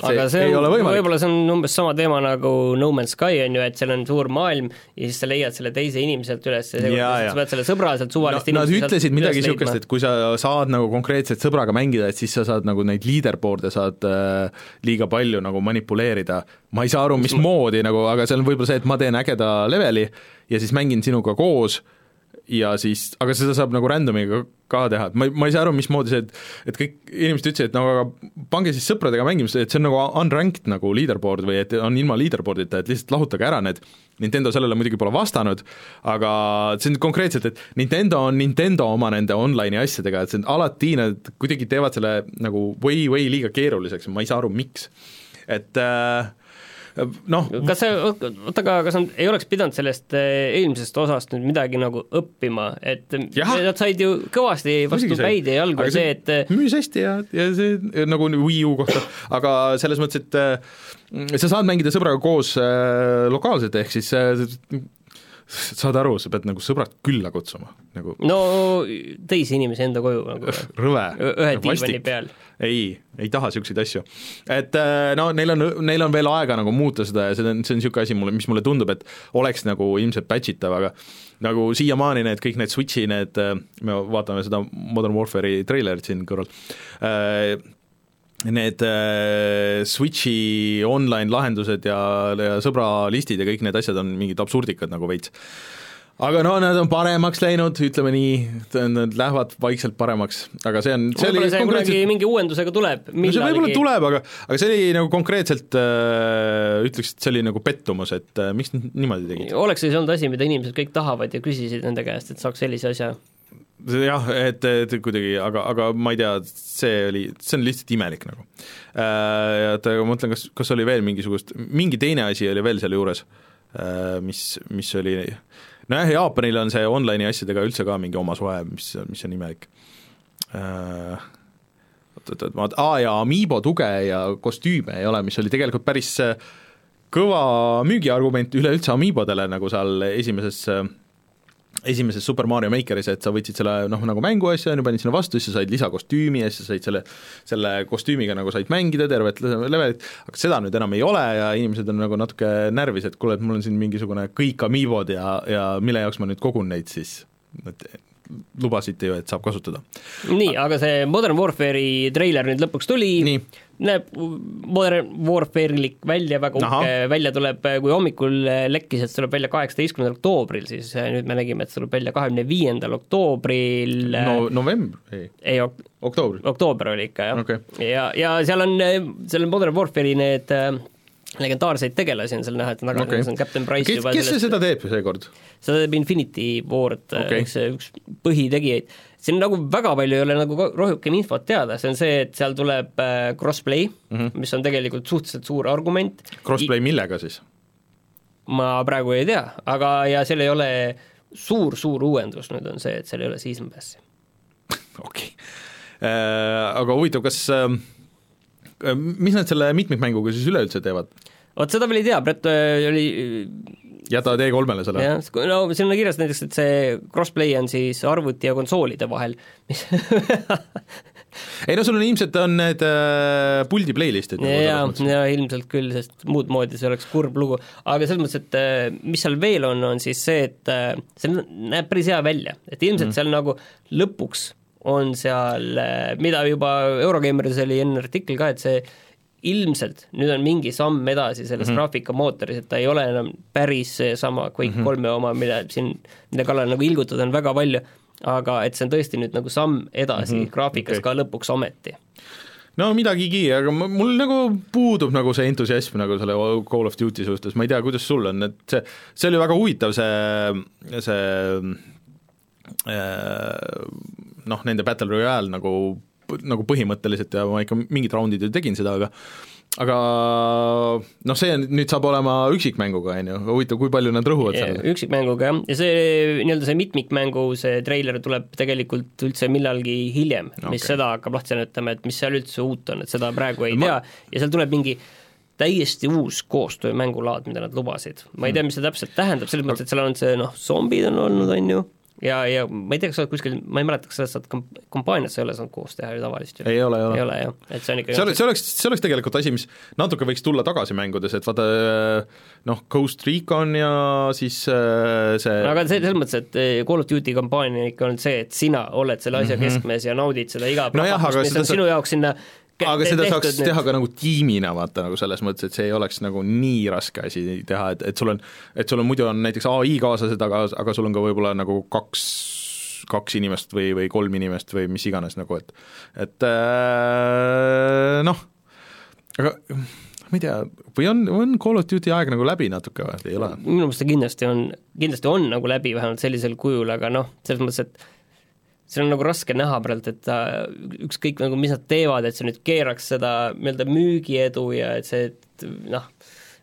aga see on, võib-olla see on umbes sama teema nagu No Man's Sky on ju, et seal on suur maailm ja siis sa leiad selle teise inimese sealt üles ja seekord sa pead selle sõbra sealt suvalist no, Nad ütlesid midagi niisugust, et kui sa saad nagu konkreetselt sõbraga mängida, et siis sa saad nagu neid leaderboard'e saad äh, liiga palju nagu manipuleerida. ma ei saa aru, mismoodi nagu, aga see on võib-olla see, et ma teen ägeda leveli ja siis mängin sinuga koos ja siis, aga seda saab nagu random'iga ka teha, et ma ei, ma ei saa aru, mismoodi see, et et kõik inimesed ütlesid, et no aga pange siis sõpradega mängimist, et see on nagu unranked nagu leaderboard või et on ilma leaderboard'ita, et lihtsalt lahutage ära need, Nintendo sellele muidugi pole vastanud, aga see on konkreetselt, et Nintendo on Nintendo oma nende online'i asjadega, et see on alati nad kuidagi teevad selle nagu way, way liiga keeruliseks. Ma ei saa aru, miks. et äh, noh. kas see, oota, aga kas nad ei oleks pidanud sellest eh, eelmisest osast nüüd midagi nagu õppima, et ja. nad said ju kõvasti vastu päid ja jalgu, see, et eh, müüs hästi ja, ja see nagu Wii U kohta, aga selles mõttes, et eh, sa saad mängida sõbraga koos äh, lokaalselt, ehk siis äh, saad aru, sa pead nagu sõbrad külla kutsuma, nagu no teisi inimesi enda koju nagu. Rõve, ühe diivani peal. Ei, ei taha niisuguseid asju. et äh, no neil on, neil on veel aega nagu muuta seda ja see on, see on niisugune asi mulle, mis mulle tundub, et oleks nagu ilmselt patch itav, aga nagu siiamaani need kõik need Switchi need, äh, me vaatame seda Modern Warfare'i treilerit siin kõrval, äh, need Switchi online lahendused ja, ja sõbralistid ja kõik need asjad on mingid absurdikad nagu veits. Aga no nad on paremaks läinud, ütleme nii, nad lähevad vaikselt paremaks, aga see on see võib-olla see konkreetselt... kunagi mingi uuendusega tuleb, millalgi no see võib-olla tuleb, aga, aga see oli nagu konkreetselt äh, ütleks, et see oli nagu pettumus, et äh, miks nad niimoodi tegid? oleks siis olnud asi, mida inimesed kõik tahavad ja küsisid nende käest, et saaks sellise asja jah, et, et kuidagi, aga, aga ma ei tea, see oli, see on lihtsalt imelik nagu äh,. Et ma mõtlen, kas, kas oli veel mingisugust, mingi teine asi oli veel selle juures äh,, mis, mis oli äh, nojah, Jaapanil on see online'i asjadega üldse ka mingi oma suhe, mis, mis on imelik äh, oot-oot-oot, ma, aa ja Amiibo tuge ja kostüüme ei ole, mis oli tegelikult päris äh, kõva müügiargument üleüldse Amiibodele, nagu seal esimeses äh, esimeses Super Mario Makeris, et sa võtsid selle noh, nagu mänguasja, on ju, panid sinna vastu, siis sa said lisakostüümi ja siis sa said selle, selle kostüümiga nagu said mängida tervet levelit, aga seda nüüd enam ei ole ja inimesed on nagu natuke närvis, et kuule, et mul on siin mingisugune kõik Amiibod ja, ja mille jaoks ma nüüd kogun neid siis, et lubasite ju, et saab kasutada. nii, aga see Modern Warfare'i treiler nüüd lõpuks tuli, näeb Modern Warfare'ilik välja, väga uhke välja tuleb, kui hommikul lekkis, et see tuleb välja kaheksateistkümnendal oktoobril, siis nüüd me nägime, et see tuleb välja kahekümne viiendal oktoobril no november, ei, ei ok oktoober. oktoober oli ikka, jah okay.. ja, ja seal on, seal on Modern Warfare'i need äh, legendaarseid tegelasi on seal näha, et taga okay. on Captain Price kes, kes sellest... seda teeb seekord? seda teeb Infinity Ward okay., üks, üks põhitegijaid. Siin nagu väga palju ei ole nagu rohkem infot teada, see on see, et seal tuleb äh, crossplay mm, -hmm. mis on tegelikult suhteliselt suur argument. Crossplay millega siis? ma praegu ei tea, aga, ja seal ei ole suur-suur uuendus nüüd on see, et seal ei ole season pass'i. okei okay. äh,, aga huvitav, kas äh Äh, mis nad selle mitmikmänguga siis üleüldse teevad? vot seda veel ei tea, Brett äh, oli jätavad E3-le selle? jah, no siin on kirjas näiteks, et see crossplay on siis arvuti ja konsoolide vahel, mis ei no sul on ilmselt on need äh, puldi playlist'id. Nagu jaa, jaa ilmselt küll, sest muud moodi see oleks kurb lugu, aga selles mõttes, et äh, mis seal veel on, on siis see, et äh, see näeb päris hea välja, et ilmselt mm. seal nagu lõpuks on seal, mida juba Eurogeimeris oli enne artikkel ka, et see ilmselt nüüd on mingi samm edasi selles mm -hmm. graafikamootoris, et ta ei ole enam päris seesama Quake kolme mm -hmm. oma, mille siin, mille kallal nagu ilgutada on väga palju, aga et see on tõesti nüüd nagu samm edasi mm -hmm. graafikas okay. ka lõpuks ometi no midagigi, aga mul nagu puudub nagu see entusiasm nagu selle Call of Duty suhtes, ma ei tea, kuidas sul on, et see, see oli väga huvitav, see, see äh, noh, nende Battle Royale nagu, nagu põhimõtteliselt ja ma ikka mingid raundid ju tegin seda, aga aga noh, see nüüd saab olema üksikmänguga, on ju, huvitav, kui palju nad rõhuvad sellele? üksikmänguga jah, ja see nii-öelda see mitmikmängu, see treiler tuleb tegelikult üldse millalgi hiljem okay., mis seda hakkab lahti seletama, et mis seal üldse uut on, et seda praegu ei ma... tea ja seal tuleb mingi täiesti uus koostöömängulaad, mida nad lubasid. ma ei tea, mis see täpselt tähendab, selles mõttes, et seal on see noh, zombid on olnud, on ju, ja, ja ma ei tea, kas sa oled kuskil, ma ei mäleta, kas sa oled kamp-, kampaanias sa ei ole saanud koos teha ju tavaliselt ju? ei ole, ei ole. ei ole jah, et see on ikkagi see oleks, see oleks, see oleks tegelikult asi, mis natuke võiks tulla tagasi mängudes, et vaata noh, Ghost Recon ja siis äh, see aga see selles mõttes, et eh, Call of Duty kampaania ikka on see, et sina oled selle asja mm -hmm. keskmes ja naudid seda iga Mhm. Nojah, aga seda sa- sinu jaoks sinna aga seda saaks nüüd. teha ka nagu tiimina, vaata nagu selles mõttes, et see ei oleks nagu nii raske asi teha, et, et sul on, et sul on muidu on näiteks ai kaaslased, aga, aga sul on ka võib-olla nagu kaks, kaks inimest või, või kolm inimest või mis iganes nagu, et et äh, noh, aga ma ei tea, või on, on Call of Duty aeg nagu läbi natuke või ei ole? minu meelest ta kindlasti on, kindlasti on nagu läbi, vähemalt sellisel kujul, aga noh, selles mõttes, et seal on nagu raske näha praegu, et ta ükskõik nagu mis nad teevad, et see nüüd keeraks seda nii-öelda müügiedu ja et see, et noh,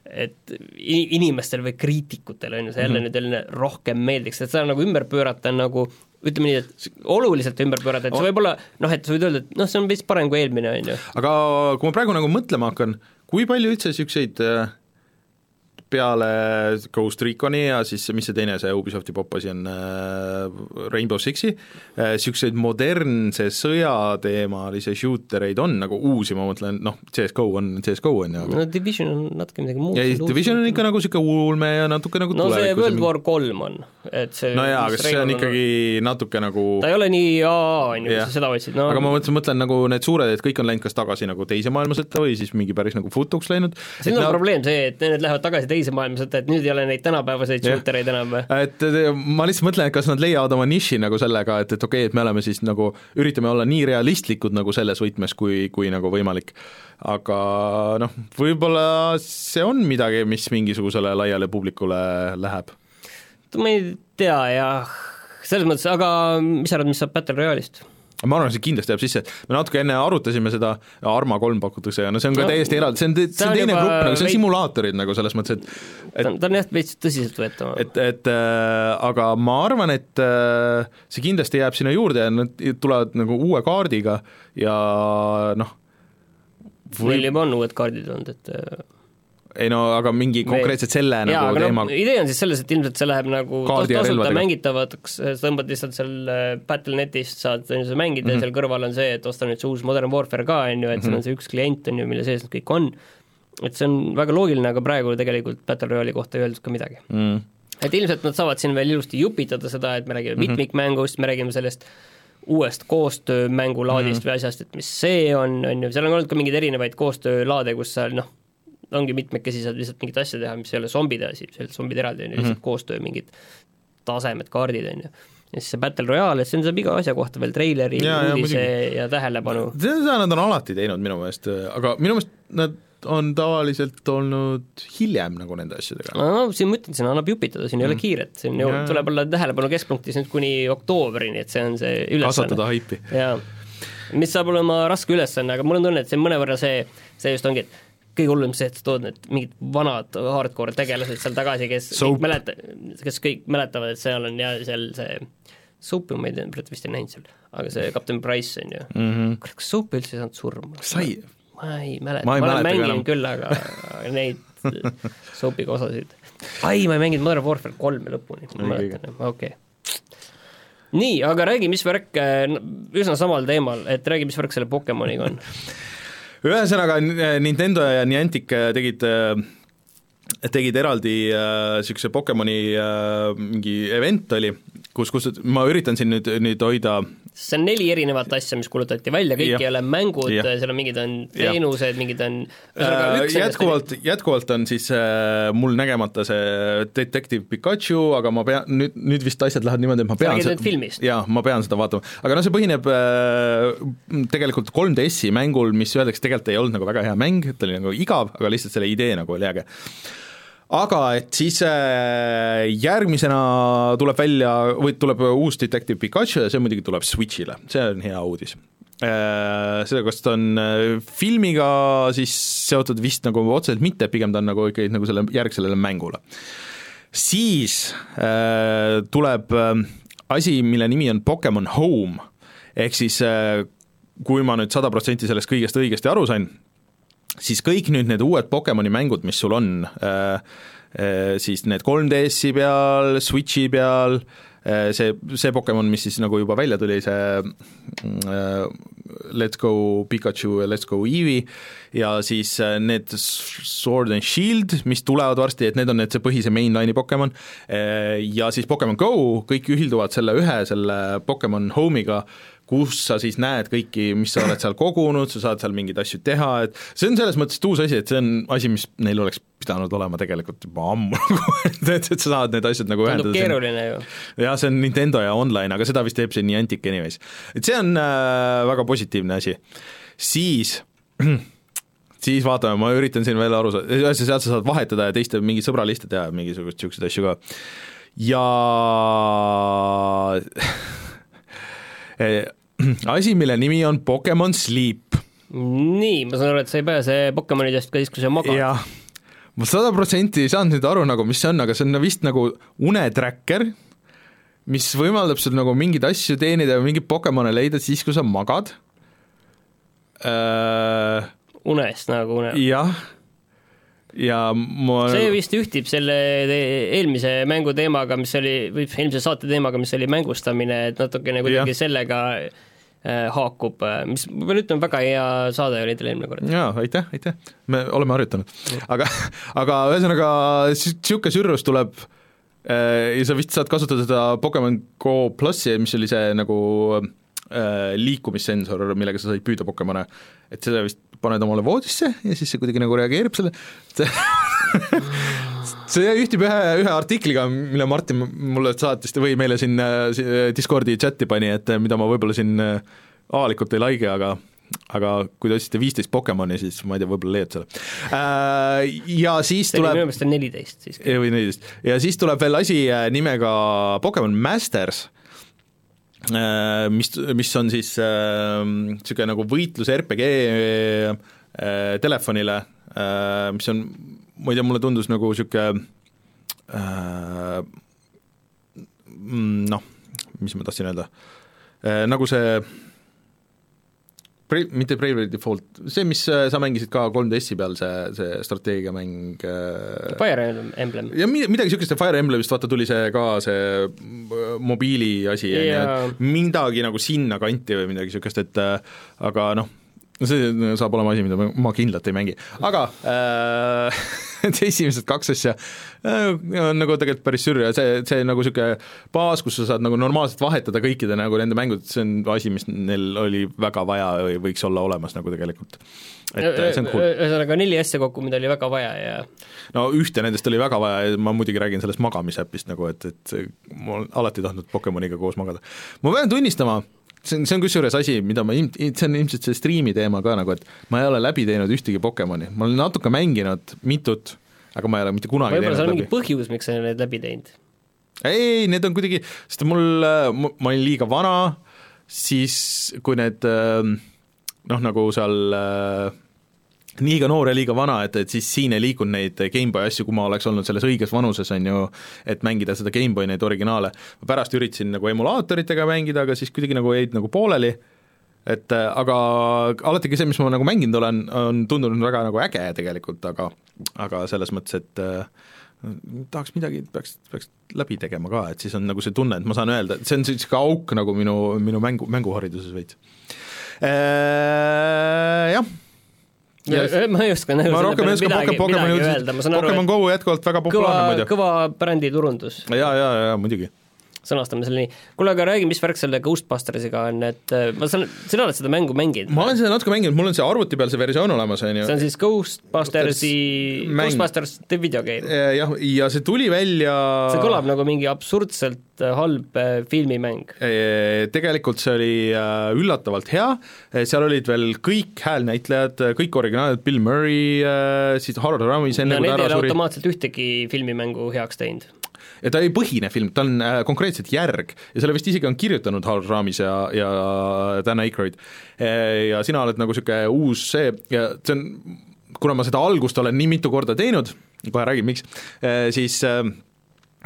et inimestel või kriitikutel on ju see jälle Mhm. nüüd jälle rohkem meeldiks, et seda nagu ümber pöörata on nagu ütleme nii, et oluliselt ümber pöörata, et see võib olla noh, et sa võid öelda, et noh, see on vist parem kui eelmine, on ju. aga kui ma praegu nagu mõtlema hakkan, kui palju üldse niisuguseid äh, peale Ghost Reconi ja siis mis see teine, see Ubisofti popp asi on, äh, Rainbow Sixi, niisuguseid modernse sõjateemalisi shooter eid on nagu uusi, ma mõtlen, noh, CSGO on CSGO on ju, no Division on natuke midagi muud. siis Division on ikka nagu niisugune ulme ja natuke nagu no see World War kolm on, et see no jaa, mis aga see on ikkagi natuke nagu ta ei ole nii aa, on ju, Jah. sa seda otsid, no aga ma mõtlesin, mõtlen nagu need suured, et kõik on läinud kas tagasi nagu teise maailmasõtta või siis mingi päris nagu futuks läinud. siin on no, probleem see, et need lähevad tagasi teise maailmasõtta, et nüüd ei ole neid tänapäevaseid Jah. shooter eid enam või? et et ma lihtsalt mõtlen, et kas nad leiavad oma niši nagu sellega, et, et okei okay,, et me oleme siis nagu, üritame olla nii realistlikud nagu selles võtmes, kui, kui nagu võimalik. aga noh, võib-olla see on midagi, mis mingisugusele laiale publikule läheb. ma ei tea jah, selles mõttes, aga mis sa arvad, mis saab Battle Royale'ist? Ma arvan, see kindlasti jääb sisse, me natuke enne arutasime seda, Arma kolm pakutakse ja no see on ka No, täiesti eraldi, see on, see on teine grupp nagu, see on simulaatorid nagu selles mõttes, et et ta on, ta on jah, veits tõsiseltvõetav. et, et äh, aga ma arvan, et äh, see kindlasti jääb sinna juurde ja nad tulevad nagu uue kaardiga ja noh, meil juba on uued kaardid olnud, et äh, ei no aga mingi konkreetselt selle jaa, nagu teema no idee on siis selles, et ilmselt see läheb nagu tasuta mängitavaks, sa tõmbad lihtsalt seal äh, Battle.netist, saad seda mängida Mhm. ja seal kõrval on see, et osta nüüd see uus Modern Warfare ka, on ju, et seal on see üks klient, on ju, mille sees need kõik on, et see on väga loogiline, aga praegu tegelikult Battle Royale'i kohta ei öeldud ka midagi. mm. et ilmselt nad saavad siin veel ilusti jupitada seda, et me räägime Mhm. mitmikmängust, me räägime sellest uuest koostöömängulaadist Mhm. või asjast, et mis see on, on ju, seal on olnud ka mingeid erinevaid koostöölaade, kus sa noh, ongi mitmekesi saad lihtsalt mingit asja teha, mis ei ole zombide asi, see on zombid eraldi, on ju, lihtsalt koostöö mingid tasemed, kaardid, on ju. ja siis see Battle Royale, et siin saab iga asja kohta veel treileri, uudise ja tähelepanu. seda nad on alati teinud minu meelest, aga minu meelest nad on tavaliselt olnud hiljem nagu nende asjadega. no siin ma ütlen, siin annab jupitada, siin ei ole kiiret, siin ju tuleb olla tähelepanu keskpunktis nüüd kuni oktoobrini, et see on see ülesanne. kasvatada haipi. jaa, mis saab olema raske ülesanne, aga mul on tunne, et see mõnevõrra see, see just ongi, et kõige hullem see, et sa tood need mingid vanad hardcore tegelased seal tagasi, kes Soap. kõik mäleta-, kes kõik mäletavad, et seal on ja seal see Soap'i ma ei tea, praegu vist ei näinud seal, aga see Captain Price on ju mm -hmm. kurat, kas Soap üldse ei saanud surma? sai, ma ei mäleta, Ma ma olen mänginud küll, aga neid Soap'iga osasid. ai, ma ei mänginud Modern Warfare kolme lõpuni, ma mäletan, okei okay. nii, aga räägi, mis värk, üsna samal teemal, et räägi, mis värk selle Pokemoniga on? ühesõnaga Nintendo ja Niantic tegid tegid eraldi niisuguse äh, Pokemoni äh, mingi event oli, kus, kus ma üritan siin nüüd, nüüd hoida see on neli erinevat asja, mis kuulutati välja, kõik Jah. ei ole mängud, seal on mingid on teenused, mingid on Äh, jätkuvalt, jätkuvalt on siis äh, mul nägemata see Detective Pikachu, aga ma pean, nüüd, nüüd vist asjad lähevad niimoodi, et ma pean räägid nüüd filmist? jaa, ma pean seda vaatama, aga no see põhineb äh, tegelikult 3DS-i mängul, mis öeldakse, tegelikult ei olnud nagu väga hea mäng, et ta oli nagu igav, aga lihtsalt selle idee nagu oli äge aga et siis äh, järgmisena tuleb välja, või tuleb uus Detective Pikachu ja see muidugi tuleb Switch'ile, see on hea uudis. Äh, sellepärast ta on äh, filmiga siis seotud vist nagu otseselt mitte, pigem ta on nagu ikkagi nagu selle järg sellele mängule. siis äh, tuleb asi, mille nimi on Pokemon Home, ehk siis äh, kui ma nüüd sada protsenti sellest kõigest õigesti aru sain, siis kõik nüüd need uued Pokemoni mängud, mis sul on äh,, äh, siis need 3DS-i peal, Switchi peal äh,, see, see Pokemon, mis siis nagu juba välja tuli, see Let's Go Pikachu ja Let's Go Eevee ja siis need Sword and Shield, mis tulevad varsti, et need on need, see põhise mainline'i Pokemon, ja siis Pokemon Go, kõik ühilduvad selle ühe, selle Pokemon Home'iga, kus sa siis näed kõiki, mis sa oled seal kogunud, sa saad seal mingeid asju teha, et see on selles mõttes uus asi, et see on asi, mis neil oleks pidanud olema tegelikult juba ammu nagu et, et, sa saad need asjad nagu tundub ühendada. keeruline ju. jah, see on Nintendo ja online, aga seda vist teeb see Niantic anyways. et see on äh, väga positiivne asi. siis siis vaatame, ma üritan siin veel aru saada, ühesõnaga sealt sa saad vahetada ja teiste mingeid sõbraliste teha, mingisuguseid niisuguseid asju ka. ja asi, mille nimi on Pokemon Sleep. nii, ma saan aru, et sa ei pääse Pokemonidest ka siis, kui sa magad. ma sada protsenti ei saanud nüüd aru nagu, mis see on, aga see on vist nagu unetracker, mis võimaldab sul nagu mingeid asju teenida ja mingeid Pokemone leida siis, kui sa magad äh,. unest nagu une. jah, ja ma see vist ühtib selle eelmise mängu teemaga, mis oli, või eelmise saate teemaga, mis oli mängustamine, et natukene kuidagi sellega haakub, mis ma pean ütlema, väga hea saade oli teil eelmine kord. jaa, aitäh, aitäh, me oleme harjutanud. aga, aga ühesõnaga niisugune sürrus tuleb äh, ja sa vist saad kasutada seda Pokemon Go plussi, mis oli see nagu äh, liikumissensor, millega sa said püüda Pokemone, et seda vist paned omale voodisse ja siis see kuidagi nagu reageerib selle, see ühtib ühe, ühe artikliga, mille Martin mulle saatis või meile siin äh, si- Discordi chati pani, et äh, mida ma võib-olla siin äh, avalikult ei like, aga aga kui te otsite viisteist Pokemoni, siis ma ei tea, võib-olla leiad selle. Ja siis see oli minu tuleb meelest on neliteist siiski. või neliteist, ja siis tuleb veel asi äh, nimega Pokemon Masters, mis, mis on siis niisugune nagu võitlus RPG äh, telefonile, mis on, ma ei tea, mulle tundus nagu niisugune noh, mis ma tahtsin öelda, nagu see Brave, mitte Bravely Default, see, mis äh, sa mängisid ka 3DS-i peal, see, see strateegiamäng äh, Fire Emblem. ja mi-, midagi niisugust, Fire Emblemist vaata tuli see ka, see äh, mobiili asi, Jaa. et midagi nagu sinna kanti või midagi niisugust, et äh, aga noh, no see saab olema asi, mida ma, kindlalt ei mängi, aga äh, esimesed kaks asja äh, on nagu tegelikult päris sürr ja see, see nagu niisugune baas, kus sa saad nagu normaalselt vahetada kõikide nagu nende mängud, see on asi, mis neil oli väga vaja või võiks olla olemas nagu tegelikult. et see on cool. ühesõnaga neli asja kokku, mida oli väga vaja ja no ühte nendest oli väga vaja ja ma muidugi räägin sellest magamisäpist nagu, et, et ma olen alati tahtnud Pokemoniga koos magada. ma pean tunnistama, see on, see on kusjuures asi, mida ma ilm-, see on ilmselt see striimi teema ka nagu, et ma ei ole läbi teinud ühtegi Pokemoni, ma olen natuke mänginud mitut, aga ma ei ole mitte kunagi võib-olla seal on mingi põhjus, miks sa need läbi teinud. ei, need on kuidagi, sest mul, ma olin liiga vana, siis kui need noh, nagu seal äh, liiga noor ja liiga vana, et, et siis siin ei liikunud neid GameBoy asju, kui ma oleks olnud selles õiges vanuses, on ju, et mängida seda GameBoy neid originaale. ma pärast üritasin nagu emulaatoritega mängida, aga siis kuidagi nagu jäid nagu pooleli, et äh, aga alati see, mis ma nagu mänginud olen, on tundunud väga nagu äge tegelikult, aga aga selles mõttes, et äh, tahaks midagi, peaks, peaks läbi tegema ka, et siis on nagu see tunne, et ma saan öelda, et see on niisugune auk nagu minu, minu mängu, mänguhariduses veits. Jah Ja- ma ei oska nagu ma rohkem ei oska midagi, Poke- Pokemoni midagi öelda, ma saan aru, Pokemon et Go jätkuvalt väga kõva populaarne, muidu. kõva bränditurundus, jaa, jaa, jaa, muidugi. Sõnastame selle nii. kuule, aga räägi, mis värk selle Ghostbustersiga on, et äh, ma saan, sina oled seda mängu mänginud? ma olen seda natuke mänginud, mul on see arvuti peal see versioon olemas, on ju see on siis Ghostbustersi. Ghostbusters the video game. jah, ja see tuli välja see kõlab nagu mingi absurdselt äh, halb äh, filmimäng. Eh, tegelikult see oli üllatavalt hea, seal olid veel kõik häälnäitlejad, kõik originaalid, Bill Murray, siis Harold Ramis enne ja kui ta ära suri, automaatselt ühtegi filmimängu heaks teinud. Ja ta ei põhine film, ta on äh, konkreetselt järg ja selle vist isegi on kirjutanud Harold Ramis ja, ja Dan Aykroyd. ja sina oled nagu niisugune uus see ja see on, kuna ma seda algust olen nii mitu korda teinud, kohe räägin, miks, siis äh,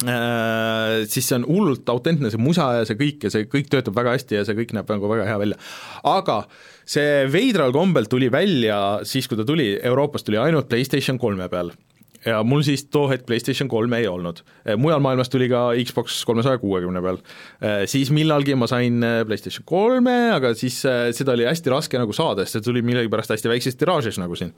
Äh, siis see on hullult autentne, see musa ja see kõik ja see kõik töötab väga hästi ja see kõik näeb nagu väga hea välja. aga see veidral kombel tuli välja siis, kui ta tuli, Euroopas tuli ainult PlayStation kolme peal ja mul siis too hetk PlayStation kolme ei olnud. mujal maailmas tuli ka Xbox kolmesaja kuuekümne peal. Siis millalgi ma sain PlayStation kolme, aga siis äh, seda oli hästi raske nagu saada, sest see tuli millegipärast hästi väikses tiraažis nagu siin.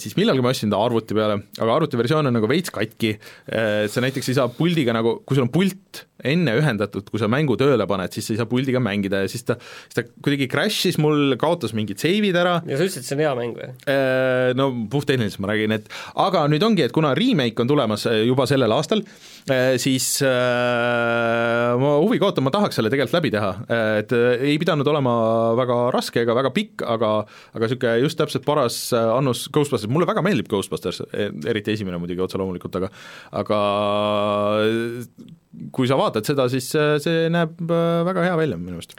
Siis millalgi ma ostsin ta arvuti peale, aga arvutiversioon on nagu veits katki, sa näiteks ei saa puldiga nagu, kui sul on pult enne ühendatud, kui sa mängu tööle paned, siis sa ei saa puldiga mängida ja siis ta, siis ta kuidagi crash'is mul, kaotas mingid save'id ära. ja sa ütlesid, et see on hea mäng või? No puhttehniliselt ma räägin, et aga nüüd ongi, et kuna remake on tulemas äh, juba sellel aastal, äh, siis äh, ma huviga ootan, ma tahaks selle tegelikult läbi teha, et ei pidanud olema väga raske ega väga pikk, aga aga niisugune just täpselt paras annus Ghostbusters, mulle väga meeldib Ghostbusters, eriti esimene muidugi otse loomulikult, aga aga kui sa vaatad seda, siis see näeb väga hea välja minu meelest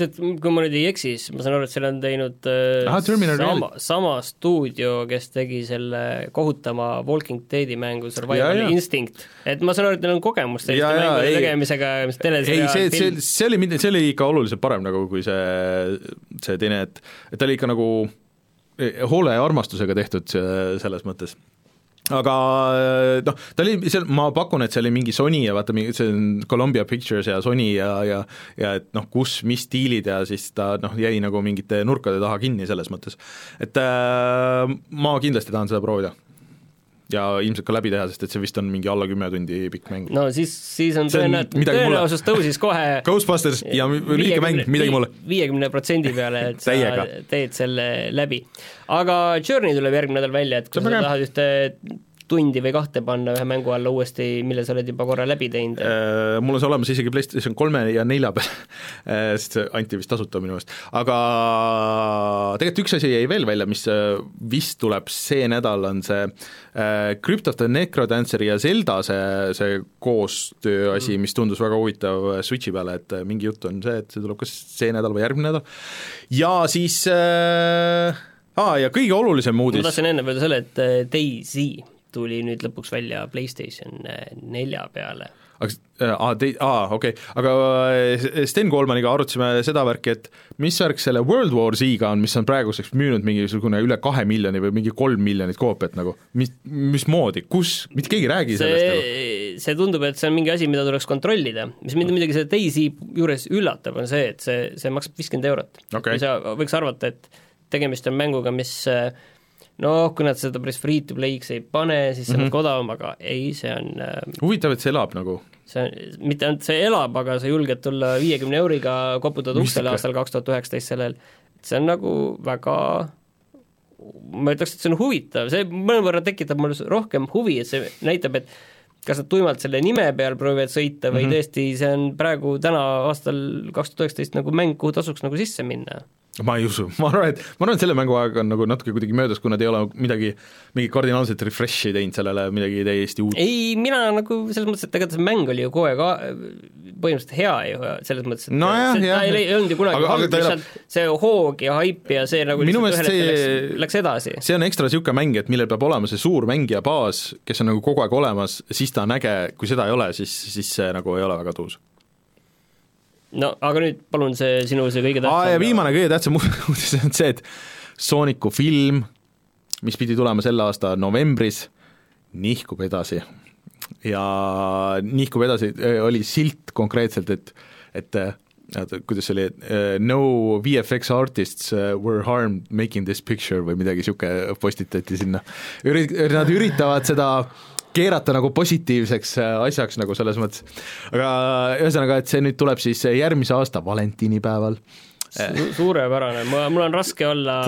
tead, kui ma nüüd ei eksi, siis ma saan aru, et selle on teinud äh, Aha, sama, sama stuudio, kes tegi selle kohutava Walking Deadi mängu Survival Ja, ja. Instinct. et ma saan aru, et neil on kogemus selliste mängude ei. tegemisega, mis ei, teleseriaal, see, see, film, see oli, see oli ikka oluliselt parem nagu kui see, see teine, et et ta oli ikka nagu eh, hoole ja armastusega tehtud see- selles mõttes aga eh, noh, ta oli seal, ma pakun, et see oli mingi Sony ja vaata, mingi see on Columbia Pictures ja Sony ja, ja ja et noh, kus, mis stiilid ja siis ta noh, jäi nagu mingite nurkade taha kinni selles mõttes. et äh, ma kindlasti tahan seda proovida. Ja ilmselt ka läbi teha, sest et see vist on mingi alla kümme tundi pikk mäng. no siis, siis on tõenäoliselt, tõenäosus tõusis kohe Ghostbusters ja lühike mäng, midagi mulle. viiekümne protsendi peale, et sa teed selle läbi. aga Journey tuleb järgmine nädal välja, et kui sa tahad ühte tundi või kahte panna ühe mängu alla uuesti, mille sa oled juba korra läbi teinud, Äh, mul on see olemas isegi PlayStation kolme ja nelja peal, sest see anti vist tasuta minu meelest, aga tegelikult üks asi jäi veel välja, mis äh, vist tuleb see nädal, on see äh, Crypt of the Necrodancer ja Zelda see, see koostöö asi, mis tundus väga huvitav äh, Switchi peale, et äh, mingi jutt on see, et see tuleb kas see nädal või järgmine nädal, ja siis äh, aa, ja kõige olulisem ma uudis tahtsin enne öelda selle, et äh, Daisy tuli nüüd lõpuks välja PlayStation äh, nelja peale. aga äh, aa, tei-, aa, okei okay., aga äh, Sten Koolmaniga arutasime seda värki, et mis värk selle World War Z-ga on, mis on praeguseks müünud mingisugune üle kahe miljoni või mingi kolm miljonit koopiat nagu, mis, mismoodi, kus, mitte keegi ei räägi sellest nagu. see, see tundub, et see on mingi asi, mida tuleks kontrollida, mis mind muidugi selle Daisy juures üllatab, on see, et see, see maksab viiskümmend eurot ja sa võiks arvata, et tegemist on mänguga, mis äh, noh, kui nad seda päris free to play'ks ei pane, siis see on Mhm. natuke odavam, aga ei, see on äh, huvitav, et see elab nagu, see on, mitte ainult see elab, aga sa julged tulla viiekümne euriga, koputada uksele aastal kaks tuhat üheksateist sellel, see on nagu väga ma ütleks, et see on huvitav, see mõnevõrra tekitab mul rohkem huvi, et see näitab, et kas nad tuimalt selle nime peal proovivad sõita või mm. -hmm. tõesti see on praegu täna aastal kaks tuhat üheksateist nagu mäng, kuhu tasuks nagu sisse minna. Ma ei usu, ma arvan, et, ma arvan, et selle mängu aeg on nagu natuke kuidagi möödas, kui nad ei ole midagi, mingit kardinaalset refresh'i teinud sellele, midagi täiesti uut. ei, mina nagu selles mõttes, et ega see mäng oli ju kogu aeg põhimõtteliselt hea ju, selles mõttes, et Nojah, see, jah. ta ei, ei olnud ju kunagi Aga- halb, lihtsalt see hoog ja haip ja see nagu Minu meelest see- läks, läks edasi. see on ekstra niisugune mäng, et millel peab olema see suur mängija baas, kes on nagu kogu aeg olemas, siis ta on äge, kui seda ei ole, siis, siis see nagu ei ole väga tuus. No aga nüüd palun see sinu see kõige aa, ja tähtsam viimane kõige tähtsam uudis on see, et Sooniku film, mis pidi tulema selle aasta novembris, nihkub edasi. ja nihkub edasi, oli silt konkreetselt, et, et äh, oota, kuidas see oli, no VFX artists were harmed making this picture või midagi niisugune postitati sinna. Üri-, nad üritavad seda keerata nagu positiivseks äh, asjaks nagu selles mõttes. aga ühesõnaga, et see nüüd tuleb siis järgmise aasta valentiinipäeval Su- suurepärane, ma, mul on raske olla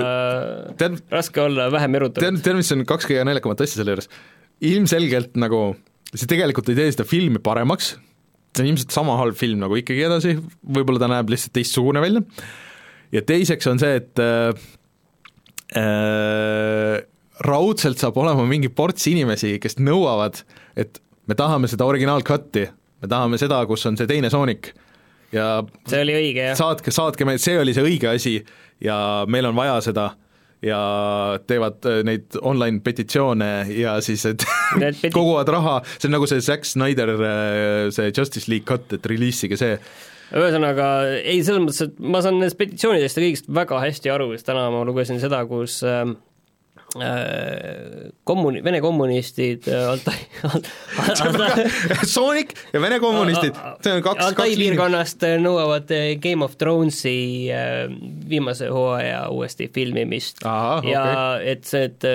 raske olla vähem erutatud. tead, tead, mis on kaks kõige naljakamat asja selle juures? ilmselgelt nagu see tegelikult ei tee seda filmi paremaks, see on ilmselt sama halb film nagu ikkagi edasi, võib-olla ta näeb lihtsalt teistsugune välja, ja teiseks on see, et äh, äh, raudselt saab olema mingi ports inimesi, kes nõuavad, et me tahame seda originaal-cut'i, me tahame seda, kus on see teine soonik ja see oli õige, jah. saatke, saatke meile, see oli see õige asi ja meil on vaja seda ja teevad äh, neid online petitsioone ja siis, et koguvad raha, see on nagu see Zack Snyder, see Justice League cut, et reliisige see. ühesõnaga, ei, selles mõttes, et ma saan nendest petitsioonidest ja kõigist väga hästi aru, sest täna ma lugesin seda, kus äh, kommuni-, Vene kommunistid äh, Altai Altai Sonic ja Vene kommunistid, see on kaks, Altai kaks liini. piirkonnast äh, nõuavad Game of Thronesi viimase hooaja uuesti filmimist Ahah, ja okei. et see, et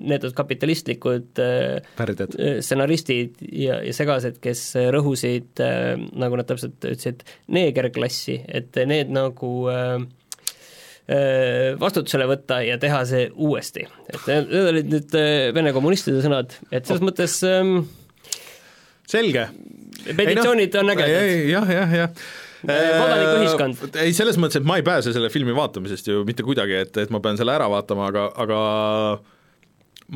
need kapitalistlikud äh, Värdjad. stsenaristid ja, ja segased, kes rõhusid, nagu nad täpselt ütlesid, neegerklassi, et need nagu äh, vastutusele võtta ja teha see uuesti. et need olid nüüd äh, Vene kommunistide sõnad, et selles mõttes ähm, selge. petitsioonid on ägedad. jah, jah, jah kodanikuühiskond. ei, selles mõttes, et ma ei pääse selle filmi vaatamisest ju mitte kuidagi, et, et ma pean selle ära vaatama, aga, aga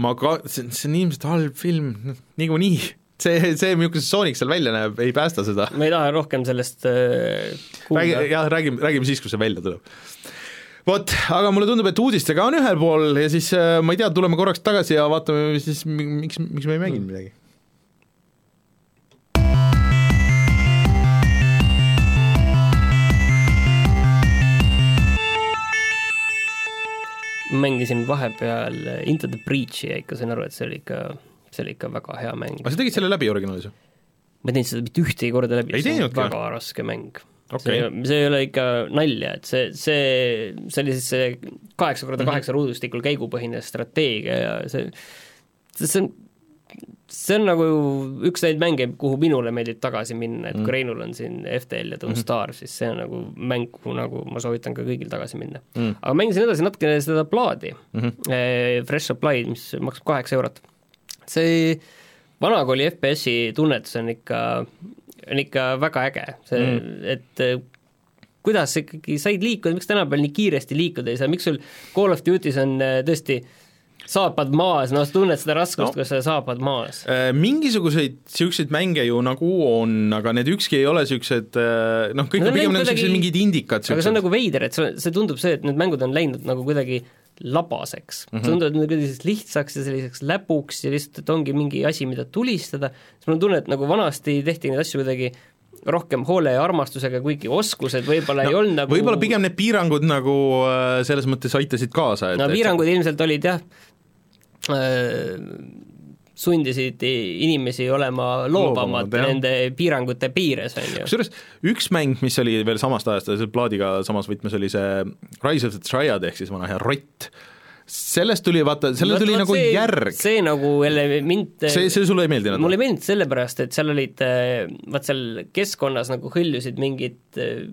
ma ka, see, see on ilmselt halb film, noh, niikuinii. see, see, milline Sonic seal välja näeb, ei päästa seda. ma ei taha rohkem sellest äh, räägi, kuulda. jah, räägime, räägime siis, kui see välja tuleb. Vot, aga mulle tundub, et uudistega on ühel pool ja siis äh, ma ei tea, tuleme korraks tagasi ja vaatame siis, miks, miks me ei mänginud midagi. mängisin vahepeal Into the Breach'i ja ikka sain aru, et see oli ikka, see oli ikka väga hea mäng. aga sa tegid selle läbi originaalis ju? ma ei teinud seda mitte ühtegi korda läbi, see on väga raske mäng Okei. see, see ei ole ikka nalja, et see, see, see oli siis see kaheksa korda kaheksa ruudustikul käigupõhine strateegia ja see, see on, see on nagu üks neid mänge, kuhu minule meeldib tagasi minna, et kui Reinul on siin FTL ja Don't Starve, siis see on nagu mäng, kuhu nagu ma soovitan ka kõigil tagasi minna mm.. aga mängisin edasi natukene seda plaadi mm, -hmm. Fresh Supply'd, mis maksab kaheksa eurot. see vanakooli FPS-i tunnetus on ikka, on ikka väga äge, see mm., et eh, kuidas ikkagi said liikuda, miks tänapäeval nii kiiresti liikuda ei saa, miks sul Call of Duty's on eh, tõesti saapad maas, noh, sa tunned seda raskust no., kui sa saapad maas. Äh, mingisuguseid niisuguseid mänge ju nagu on, aga need ükski ei ole niisugused noh, kõik Need on pigem niisugused mingid indikad, aga see on nagu veider, et see, see tundub see, et need mängud on läinud nagu kuidagi labaseks mm. -hmm. tunduvad nagu selliseks lihtsaks ja selliseks läpuks ja lihtsalt, et ongi mingi asi, mida tulistada, siis mul on tunne, et nagu vanasti tehti neid asju kuidagi rohkem hoole ja armastusega, kuigi oskused võib-olla no, ei olnud nagu võib-olla pigem need piirangud nagu äh, selles mõttes aitasid kaasa, et no et- piirangud ilmselt olid jah äh, sundisid inimesi olema loobamad Loobamad, nende piirangute piires, on ju. kusjuures üks mäng, mis oli veel samast ajast, plaadiga samas võtmes, oli see Rise of the Triad ehk siis vana hea rott. sellest tuli, vaata, sellel tuli nagu see, järg, see nagu jälle mind see, see sulle ei meeldinud? mulle ei meeldinud sellepärast, et seal olid, vaat seal keskkonnas nagu hõljusid mingid äh,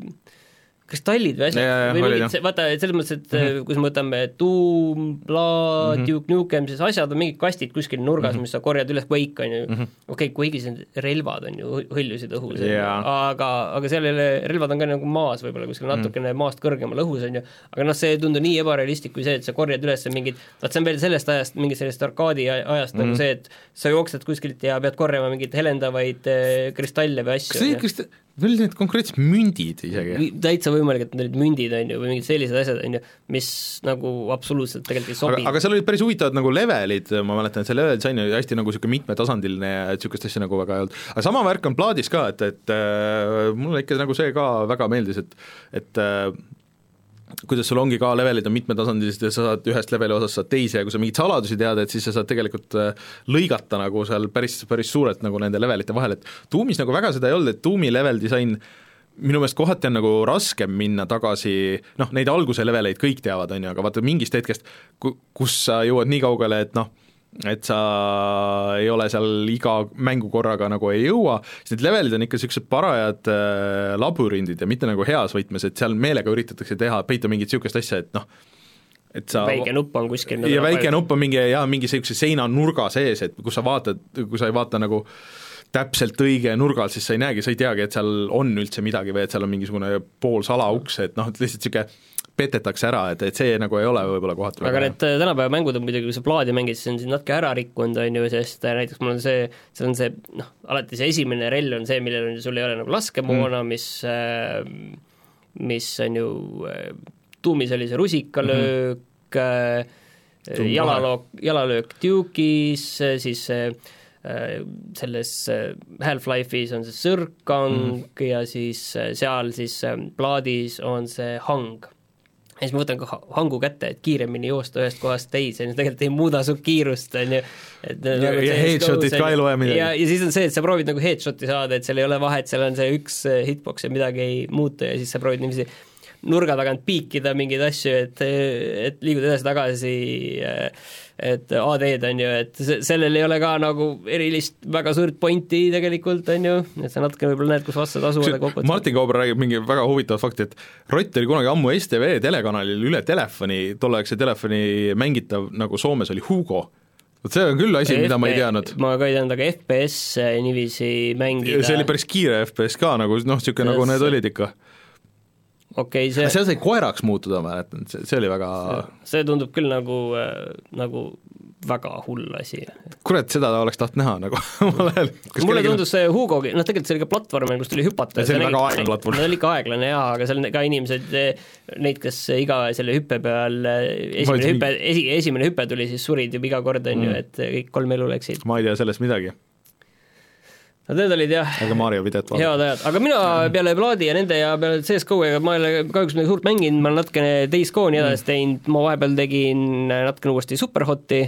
kristallid või asjad Ja, ja, ja, või mingid, vaata, selles mõttes, et mm -hmm. kui me võtame Doom, bla- mm, -hmm. Duke Nukem, siis asjad on mingid kastid kuskil nurgas mm, -hmm. mis sa korjad üles, Quake on ju mm -hmm., okei okay,, Quake'is need relvad on ju hõ- hõljusid õhus, Jaa. aga, aga seal ei ole, relvad on ka nagu maas võib-olla kuskil natukene maast kõrgemal õhus, on ju, aga noh, see ei tundu nii ebarealistlik kui see, et sa korjad üles mingid, vaat see on veel sellest ajast, mingist sellest arkaadi ajast mm -hmm. nagu see, et sa jooksed kuskilt ja pead korjama mingeid helendavaid äh, kristalle või asju. kas see, ta, veel need konkreetsed mündid isegi? Täitsa võimalik, et need mündid, on ju, või mingid sellised asjad, on ju, mis nagu absoluutselt tegelikult ei sobi aga, aga seal olid päris huvitavad nagu levelid, ma mäletan, et see level disain oli hästi nagu niisugune mitmetasandiline ja et niisugust asja nagu väga ei olnud. aga sama värk on plaadis ka, et, et äh, mulle ikka nagu see ka väga meeldis, et et äh, kuidas sul ongi ka levelid on mitmetasandilised ja sa saad ühest leveli osast saad teise ja kui sa mingeid saladusi tead, et siis sa saad tegelikult äh, lõigata nagu seal päris, päris suurelt nagu nende levelite vahel, et Doomis nagu väga seda ei olnud, et Doomi level disain minu meelest kohati on nagu raskem minna tagasi, noh, neid alguse leveleid kõik teavad, on ju, aga vaata mingist hetkest, ku-, kus sa jõuad nii kaugele, et noh, et sa ei ole seal iga mängu korraga nagu ei jõua, siis need levelid on ikka niisugused parajad äh, labürindid ja mitte nagu heas võtmes, et seal meelega üritatakse teha, peita mingit niisugust asja, et noh, et sa väike nupp on kuskil nagu ja väike nupp on mingi jaa, mingi niisuguse seina nurga sees, et kus sa vaatad, kui sa ei vaata nagu täpselt õige nurga alt, siis sa ei näegi, sa ei teagi, et seal on üldse midagi või et seal on mingisugune pool salauks, et noh, et lihtsalt niisugune petetakse ära, et, et see nagu ei ole võib-olla kohati aga need äh, tänapäeva mängud on muidugi, kui sa plaadi mängid, siis on siin natuke ära rikkunud, on ju, sest äh, näiteks mul on see, seal on see noh, alati see esimene relv on see, millel on, sul ei ole nagu laskemoona mm., mis äh, mis on ju tuumis oli see rusikalöök äh, Tundub jalalook, jalalöök Duke'is, siis selles Half-Life'is on see Sõrkang mm. ja siis seal siis plaadis on see Hang ja siis ma võtan ka ha- hangu kätte, et kiiremini joosta ühest kohast teise, siis tegelikult ei muuda su kiirust, on ju. Ja- ja headshot'id ka ei loe midagi. ja, ja siis on see, et sa proovid nagu headshot'i saada, et seal ei ole vahet, seal on see üks äh, hitbox ja midagi ei muutu ja siis sa proovid niiviisi nurga tagant piikida mingeid asju, et, et liigud edasi-tagasi, et AD-d on ju, et se-, sellel ei ole ka nagu erilist väga suurt pointi tegelikult, on ju, et sa natuke võib-olla näed, kus vastased asuvad, aga kokkuvõttes Martin Kauber räägib mingi väga huvitavat fakti, et Rott oli kunagi ammu STV telekanalil üle telefoni, tolleaegse telefoni mängitav, nagu Soomes oli Hugo. vot see on küll asi, mida ma ei teadnud. ma ka ei teadnud, aga FPS niiviisi mängida see oli päris kiire FPS ka nagu noh, niisugune nagu need olid ikka. Okei okay,, see seal sai koeraks muutuda, ma mäletan, see, see oli väga see tundub küll nagu, nagu väga hull asi. kurat, seda oleks tahtnud näha nagu omal ajal. mulle tundus see Hugogi, noh tegelikult see oli ka platvorm, kus tuli hüpata. see oli väga aeglane platvorm. ta oli ikka aeglane jaa, aga seal ka inimesed, neid, kes iga selle hüppe peal, esimene Vaid- hüpe, esi, esimene hüpe tuli, siis surid juba iga kord, on ju, et kõik kolm elu läksid. ma ei tea sellest midagi, no need olid jah, aga Mario videot vaadata. head ajad, aga mina peale Vladi ja nende ja peale CS-GO-ga ma ei ole kahjuks midagi suurt mänginud, ma olen natukene Days Gone'i edasi teinud, ma vahepeal tegin natukene uuesti Superhoti,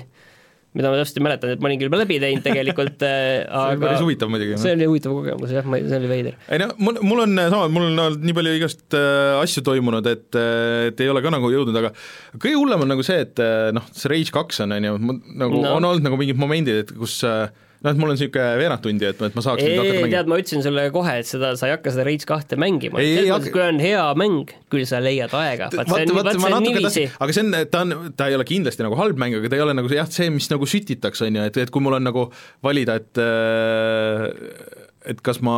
mida ma täpselt ei mäletanud, et ma olin küll juba läbi teinud tegelikult see oli aga päris huvitav muidugi. see oli huvitav kogemus jah, ma, see oli veider. ei no mul, mul on sama, mul on olnud nii palju igast äh, asju toimunud, et äh, et ei ole ka nagu jõudnud, aga kõige hullem on nagu see, et äh, noh, see Rage kaks on, on ju, nagu no. on olnud nagu mingid momendid, et kus äh, noh, et mul on niisugune veerand tundi, et, et ma saaks ei, hakata tead, ma ütlesin sulle kohe, et seda, sa ei hakka seda Rage kahte mängima, Ei, ei kui on hea mäng, küll sa leiad aega, aga see on, ta on, ta ei ole kindlasti nagu halb mäng, aga ta ei ole nagu see jah, see, mis nagu sütitakse, on ju, et, et kui mul on nagu valida, et äh, et kas ma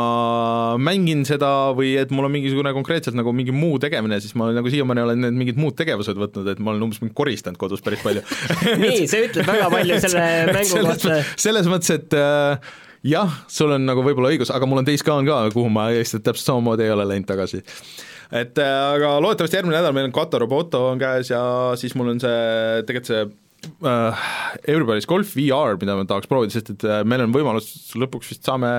mängin seda või et mul on mingisugune konkreetselt nagu mingi muu tegemine, siis ma nagu siiamaani olen need mingid muud tegevused võtnud, et ma olen umbes mingi koristanud kodus päris palju nii, see ütleb väga palju selle mängu selles, kohta. selles mõttes, et äh, jah, sul on nagu võib-olla õigus, aga mul on Days Gone ka, kuhu ma lihtsalt täpselt samamoodi ei ole läinud tagasi. et äh, aga loodetavasti järgmine nädal meil on Kato Roboto on käes ja siis mul on see, tegelikult see äh, Everybody's Golf VR, mida ma tahaks proovida, sest et äh, meil on võimalus, lõpuks vist saame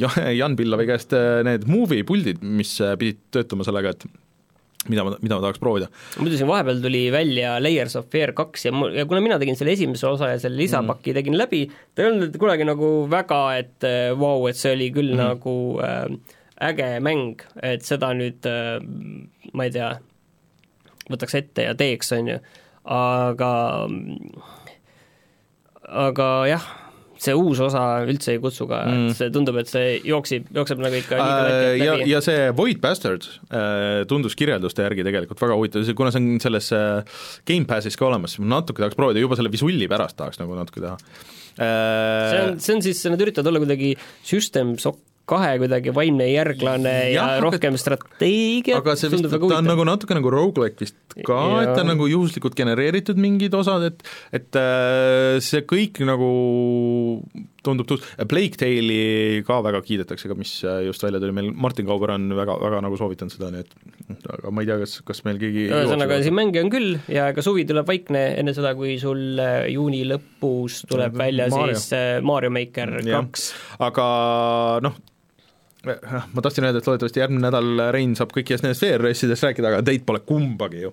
Ja- Jan Pillavi käest äh, need movie puldid, mis pidid töötama sellega, et mida ma, mida ma tahaks proovida. muidu siin vahepeal tuli välja Layers of Fear kaks ja mul, ja kuna mina tegin selle esimese osa ja selle lisapaki Mm. tegin läbi, ta ei olnud kunagi nagu väga, et vau wow,, et see oli küll mm. nagu äh, äge mäng, et seda nüüd äh, ma ei tea, võtaks ette ja teeks, on ju, aga aga jah, see uus osa üldse ei kutsu ka mm., et see tundub, et see jooksib, jookseb nagu ikka Äh, ja, ja see Void Bastard äh, tundus kirjelduste järgi tegelikult väga huvitav, kuna see on selles äh, Gamepassis ka olemas, ma natuke tahaks proovida, juba selle visulli pärast tahaks nagu natuke teha see on, äh,. see on siis, nad üritavad olla kuidagi System Shock kahe kuidagi vaimne järglane ja, ja rohkem strateegiat, aga see vist, tundub ta väga on nagu natuke nagu rogu-like vist ka, et ta on nagu juhuslikult genereeritud mingid osad, et et äh, see kõik nagu tundub tuus-, Plague Tale'i ka väga kiidetakse ka, mis äh, just välja tuli, meil. Martin Kauber on väga, väga nagu soovitanud seda, nii et aga ma ei tea, kas, kas meil keegi ühesõnaga, siin mänge on küll ja ega suvi tuleb vaikne enne seda, kui sul äh, juuni lõpus tuleb välja Mario. siis Mario Maker kaks. aga noh, ma tahtsin öelda, et loodetavasti järgmine nädal Rein saab kõikidest nendest VR-asjadest rääkida, aga teid pole kumbagi ju.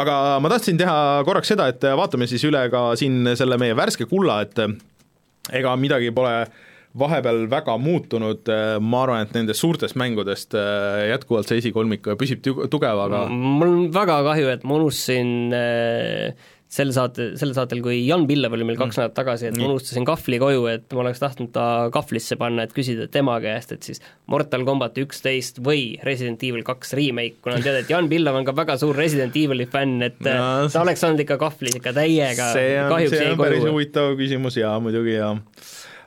aga ma tahtsin teha korraks seda, et vaatame siis üle ka siin selle meie värske kulla, et ega midagi pole vahepeal väga muutunud, ma arvan, et nendest suurtest mängudest äh, jätkuvalt see esikolmik püsib tu- tugev, aga mul on väga kahju, et ma unustasin äh, sel saate, sel saatel, kui Jan Pillev oli meil kaks nädalat tagasi, et ma unustasin kahvli koju, et ma oleks tahtnud ta kahvlisse panna, et küsida tema käest, et siis Mortal Combat üksteist või Resident Evil kaks remake, kuna on teada, et Jan Pillev on ka väga suur Resident Evil'i fänn, et No, ta oleks olnud ikka kahvlis ikka täiega, kahjuks see jäi on päris koju. huvitav küsimus ja muidugi ja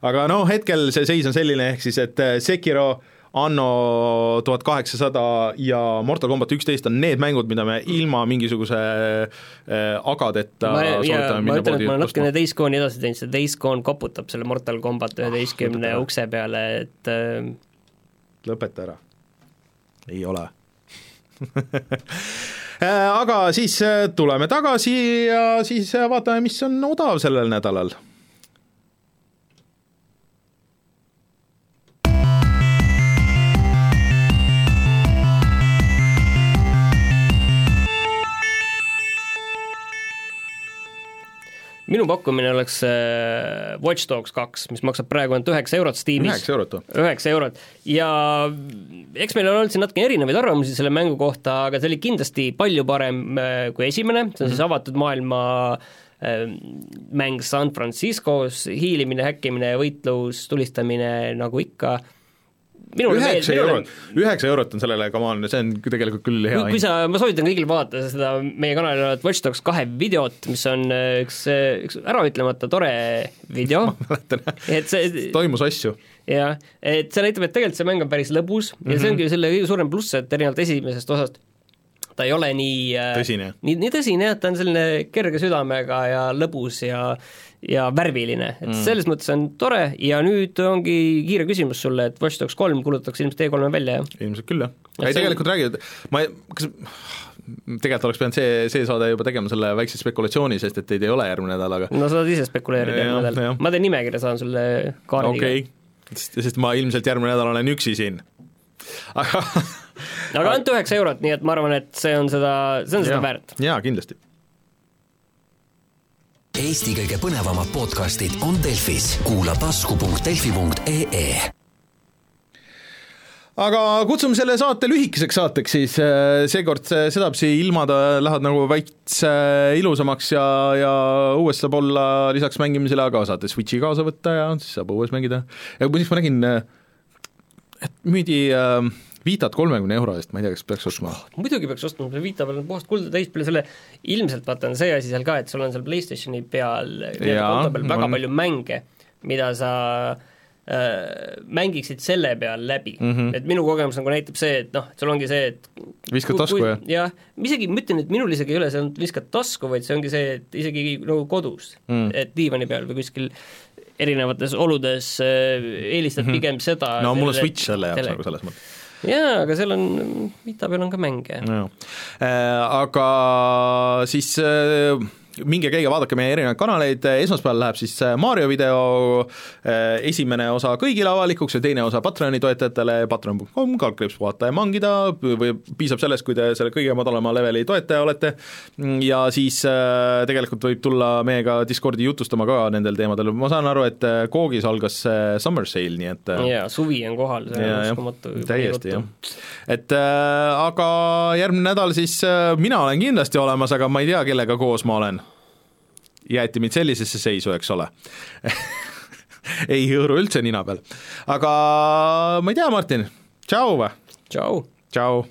aga no hetkel see seis on selline, ehk siis et äh, Sekiro Anno tuhat kaheksasada ja Mortal Combat üksteist on need mängud, mida me ilma mingisuguse äh, agadeta ma, ja soovitame ma minna ütlen, et poodi ma olen natukene. Days Gone'i edasi teinud, see Days Gone koputab selle Mortal Combat üheteistkümne lõpeta. ukse peale, et äh, lõpeta ära. ei ole aga siis äh, tuleme tagasi ja siis äh, vaatame, mis on odav sellel nädalal minu pakkumine oleks äh, Watch Dogs kaks, mis maksab praegu ainult üheksa eurot Steamis. üheksa eurot või? üheksa eurot. Ja eks meil on olnud siin natuke erinevaid arvamusi selle mängu kohta, aga see oli kindlasti palju parem äh, kui esimene, see on siis avatud maailma äh, mäng San Franciscos, hiilimine, häkkimine, võitlus, tulistamine nagu ikka üheksa eurot, üheksa eurot on sellele, come on, see on tegelikult küll hea kui, kui sa, ma soovitan kõigil vaadata seda meie kanalil olevat Watch Dogs kahe videot, mis on äh, üks, üks äraütlemata tore video mäletan, et see toimus asju. jah, et see näitab, et tegelikult see mäng on päris lõbus mm -hmm. ja see ongi selle kõige suurem pluss, et erinevalt esimesest osast ta ei ole nii tõsine. nii, nii tõsine jah, ta on selline kerge südamega ja lõbus ja ja värviline, et mm. selles mõttes on tore ja nüüd ongi kiire küsimus sulle, et Watch Dogs kolm kuulutatakse ilmselt E3-e välja, jah? ilmselt küll, jah. ei, tegelikult räägid, ma kas tegelikult oleks pidanud see, see saade juba tegema selle väikse spekulatsiooni, sest et teid ei ole järgmine nädal, aga no saad ise spekuleerida järgmine nädal, ma teen nimekirja, saan sulle kaardiga okei okay., sest ma ilmselt järgmine nädal olen üksi siin. aga aga ainult üheksa eurot, nii et ma arvan, et see on seda, see on seda väärt. jaa, kindlasti Eesti kõige põnevamad podcastid on Delfis, kuula tasku.delfi.ee aga kutsume selle saate lühikeseks saateks siis, seekord sedapidi ilmad lähevad nagu veits ilusamaks ja, ja õues saab olla lisaks mängimisele, aga saate Switchi kaasa võtta ja siis saab õues mängida. ja muideks ma nägin, et müüdi äh, Vitat kolmekümne euro eest, ma ei tea, kas peaks ostma? muidugi peaks ostma, see Vita peal on puhast kulda täis, peale selle ilmselt vaata on see asi seal ka, et sul on seal PlayStationi peal, konto peal väga on... palju mänge, mida sa äh, mängiksid selle peal läbi mm, -hmm. et minu kogemus nagu näitab see, et noh, et sul ongi see, et viskad tasku, jah? jah, isegi ma ütlen, et minul isegi ei ole see olnud viskad tasku, vaid see ongi see, et isegi nagu kodus mm., et diivani peal või kuskil erinevates oludes äh, eelistad mm -hmm. pigem seda no mul on Switch selle jaoks nagu selles mõttes jaa, aga seal on, Vita peal on ka mänge. Äh, aga siis äh, minge käige, vaadake meie erinevaid kanaleid, esmaspäeval läheb siis äh, Mario video äh, esimene osa kõigile avalikuks ja teine osa Patreoni toetajatele, patreon.com, kaldkriips vaata ja mangida, või piisab sellest, kui te selle kõige madalama leveli toetaja olete, ja siis äh, tegelikult võib tulla meiega Discordi jutustama ka nendel teemadel, ma saan aru, et Koogis algas Summer Sale, nii et jaa, suvi on kohal, see on uskumatu. täiesti, jah. et äh, aga järgmine nädal siis äh, mina olen kindlasti olemas, aga ma ei tea, kellega koos ma olen jäeti mind sellisesse seisu, eks ole ei hõõru üldse nina peal. aga ma ei tea, Martin, tšau või? tšau. tšau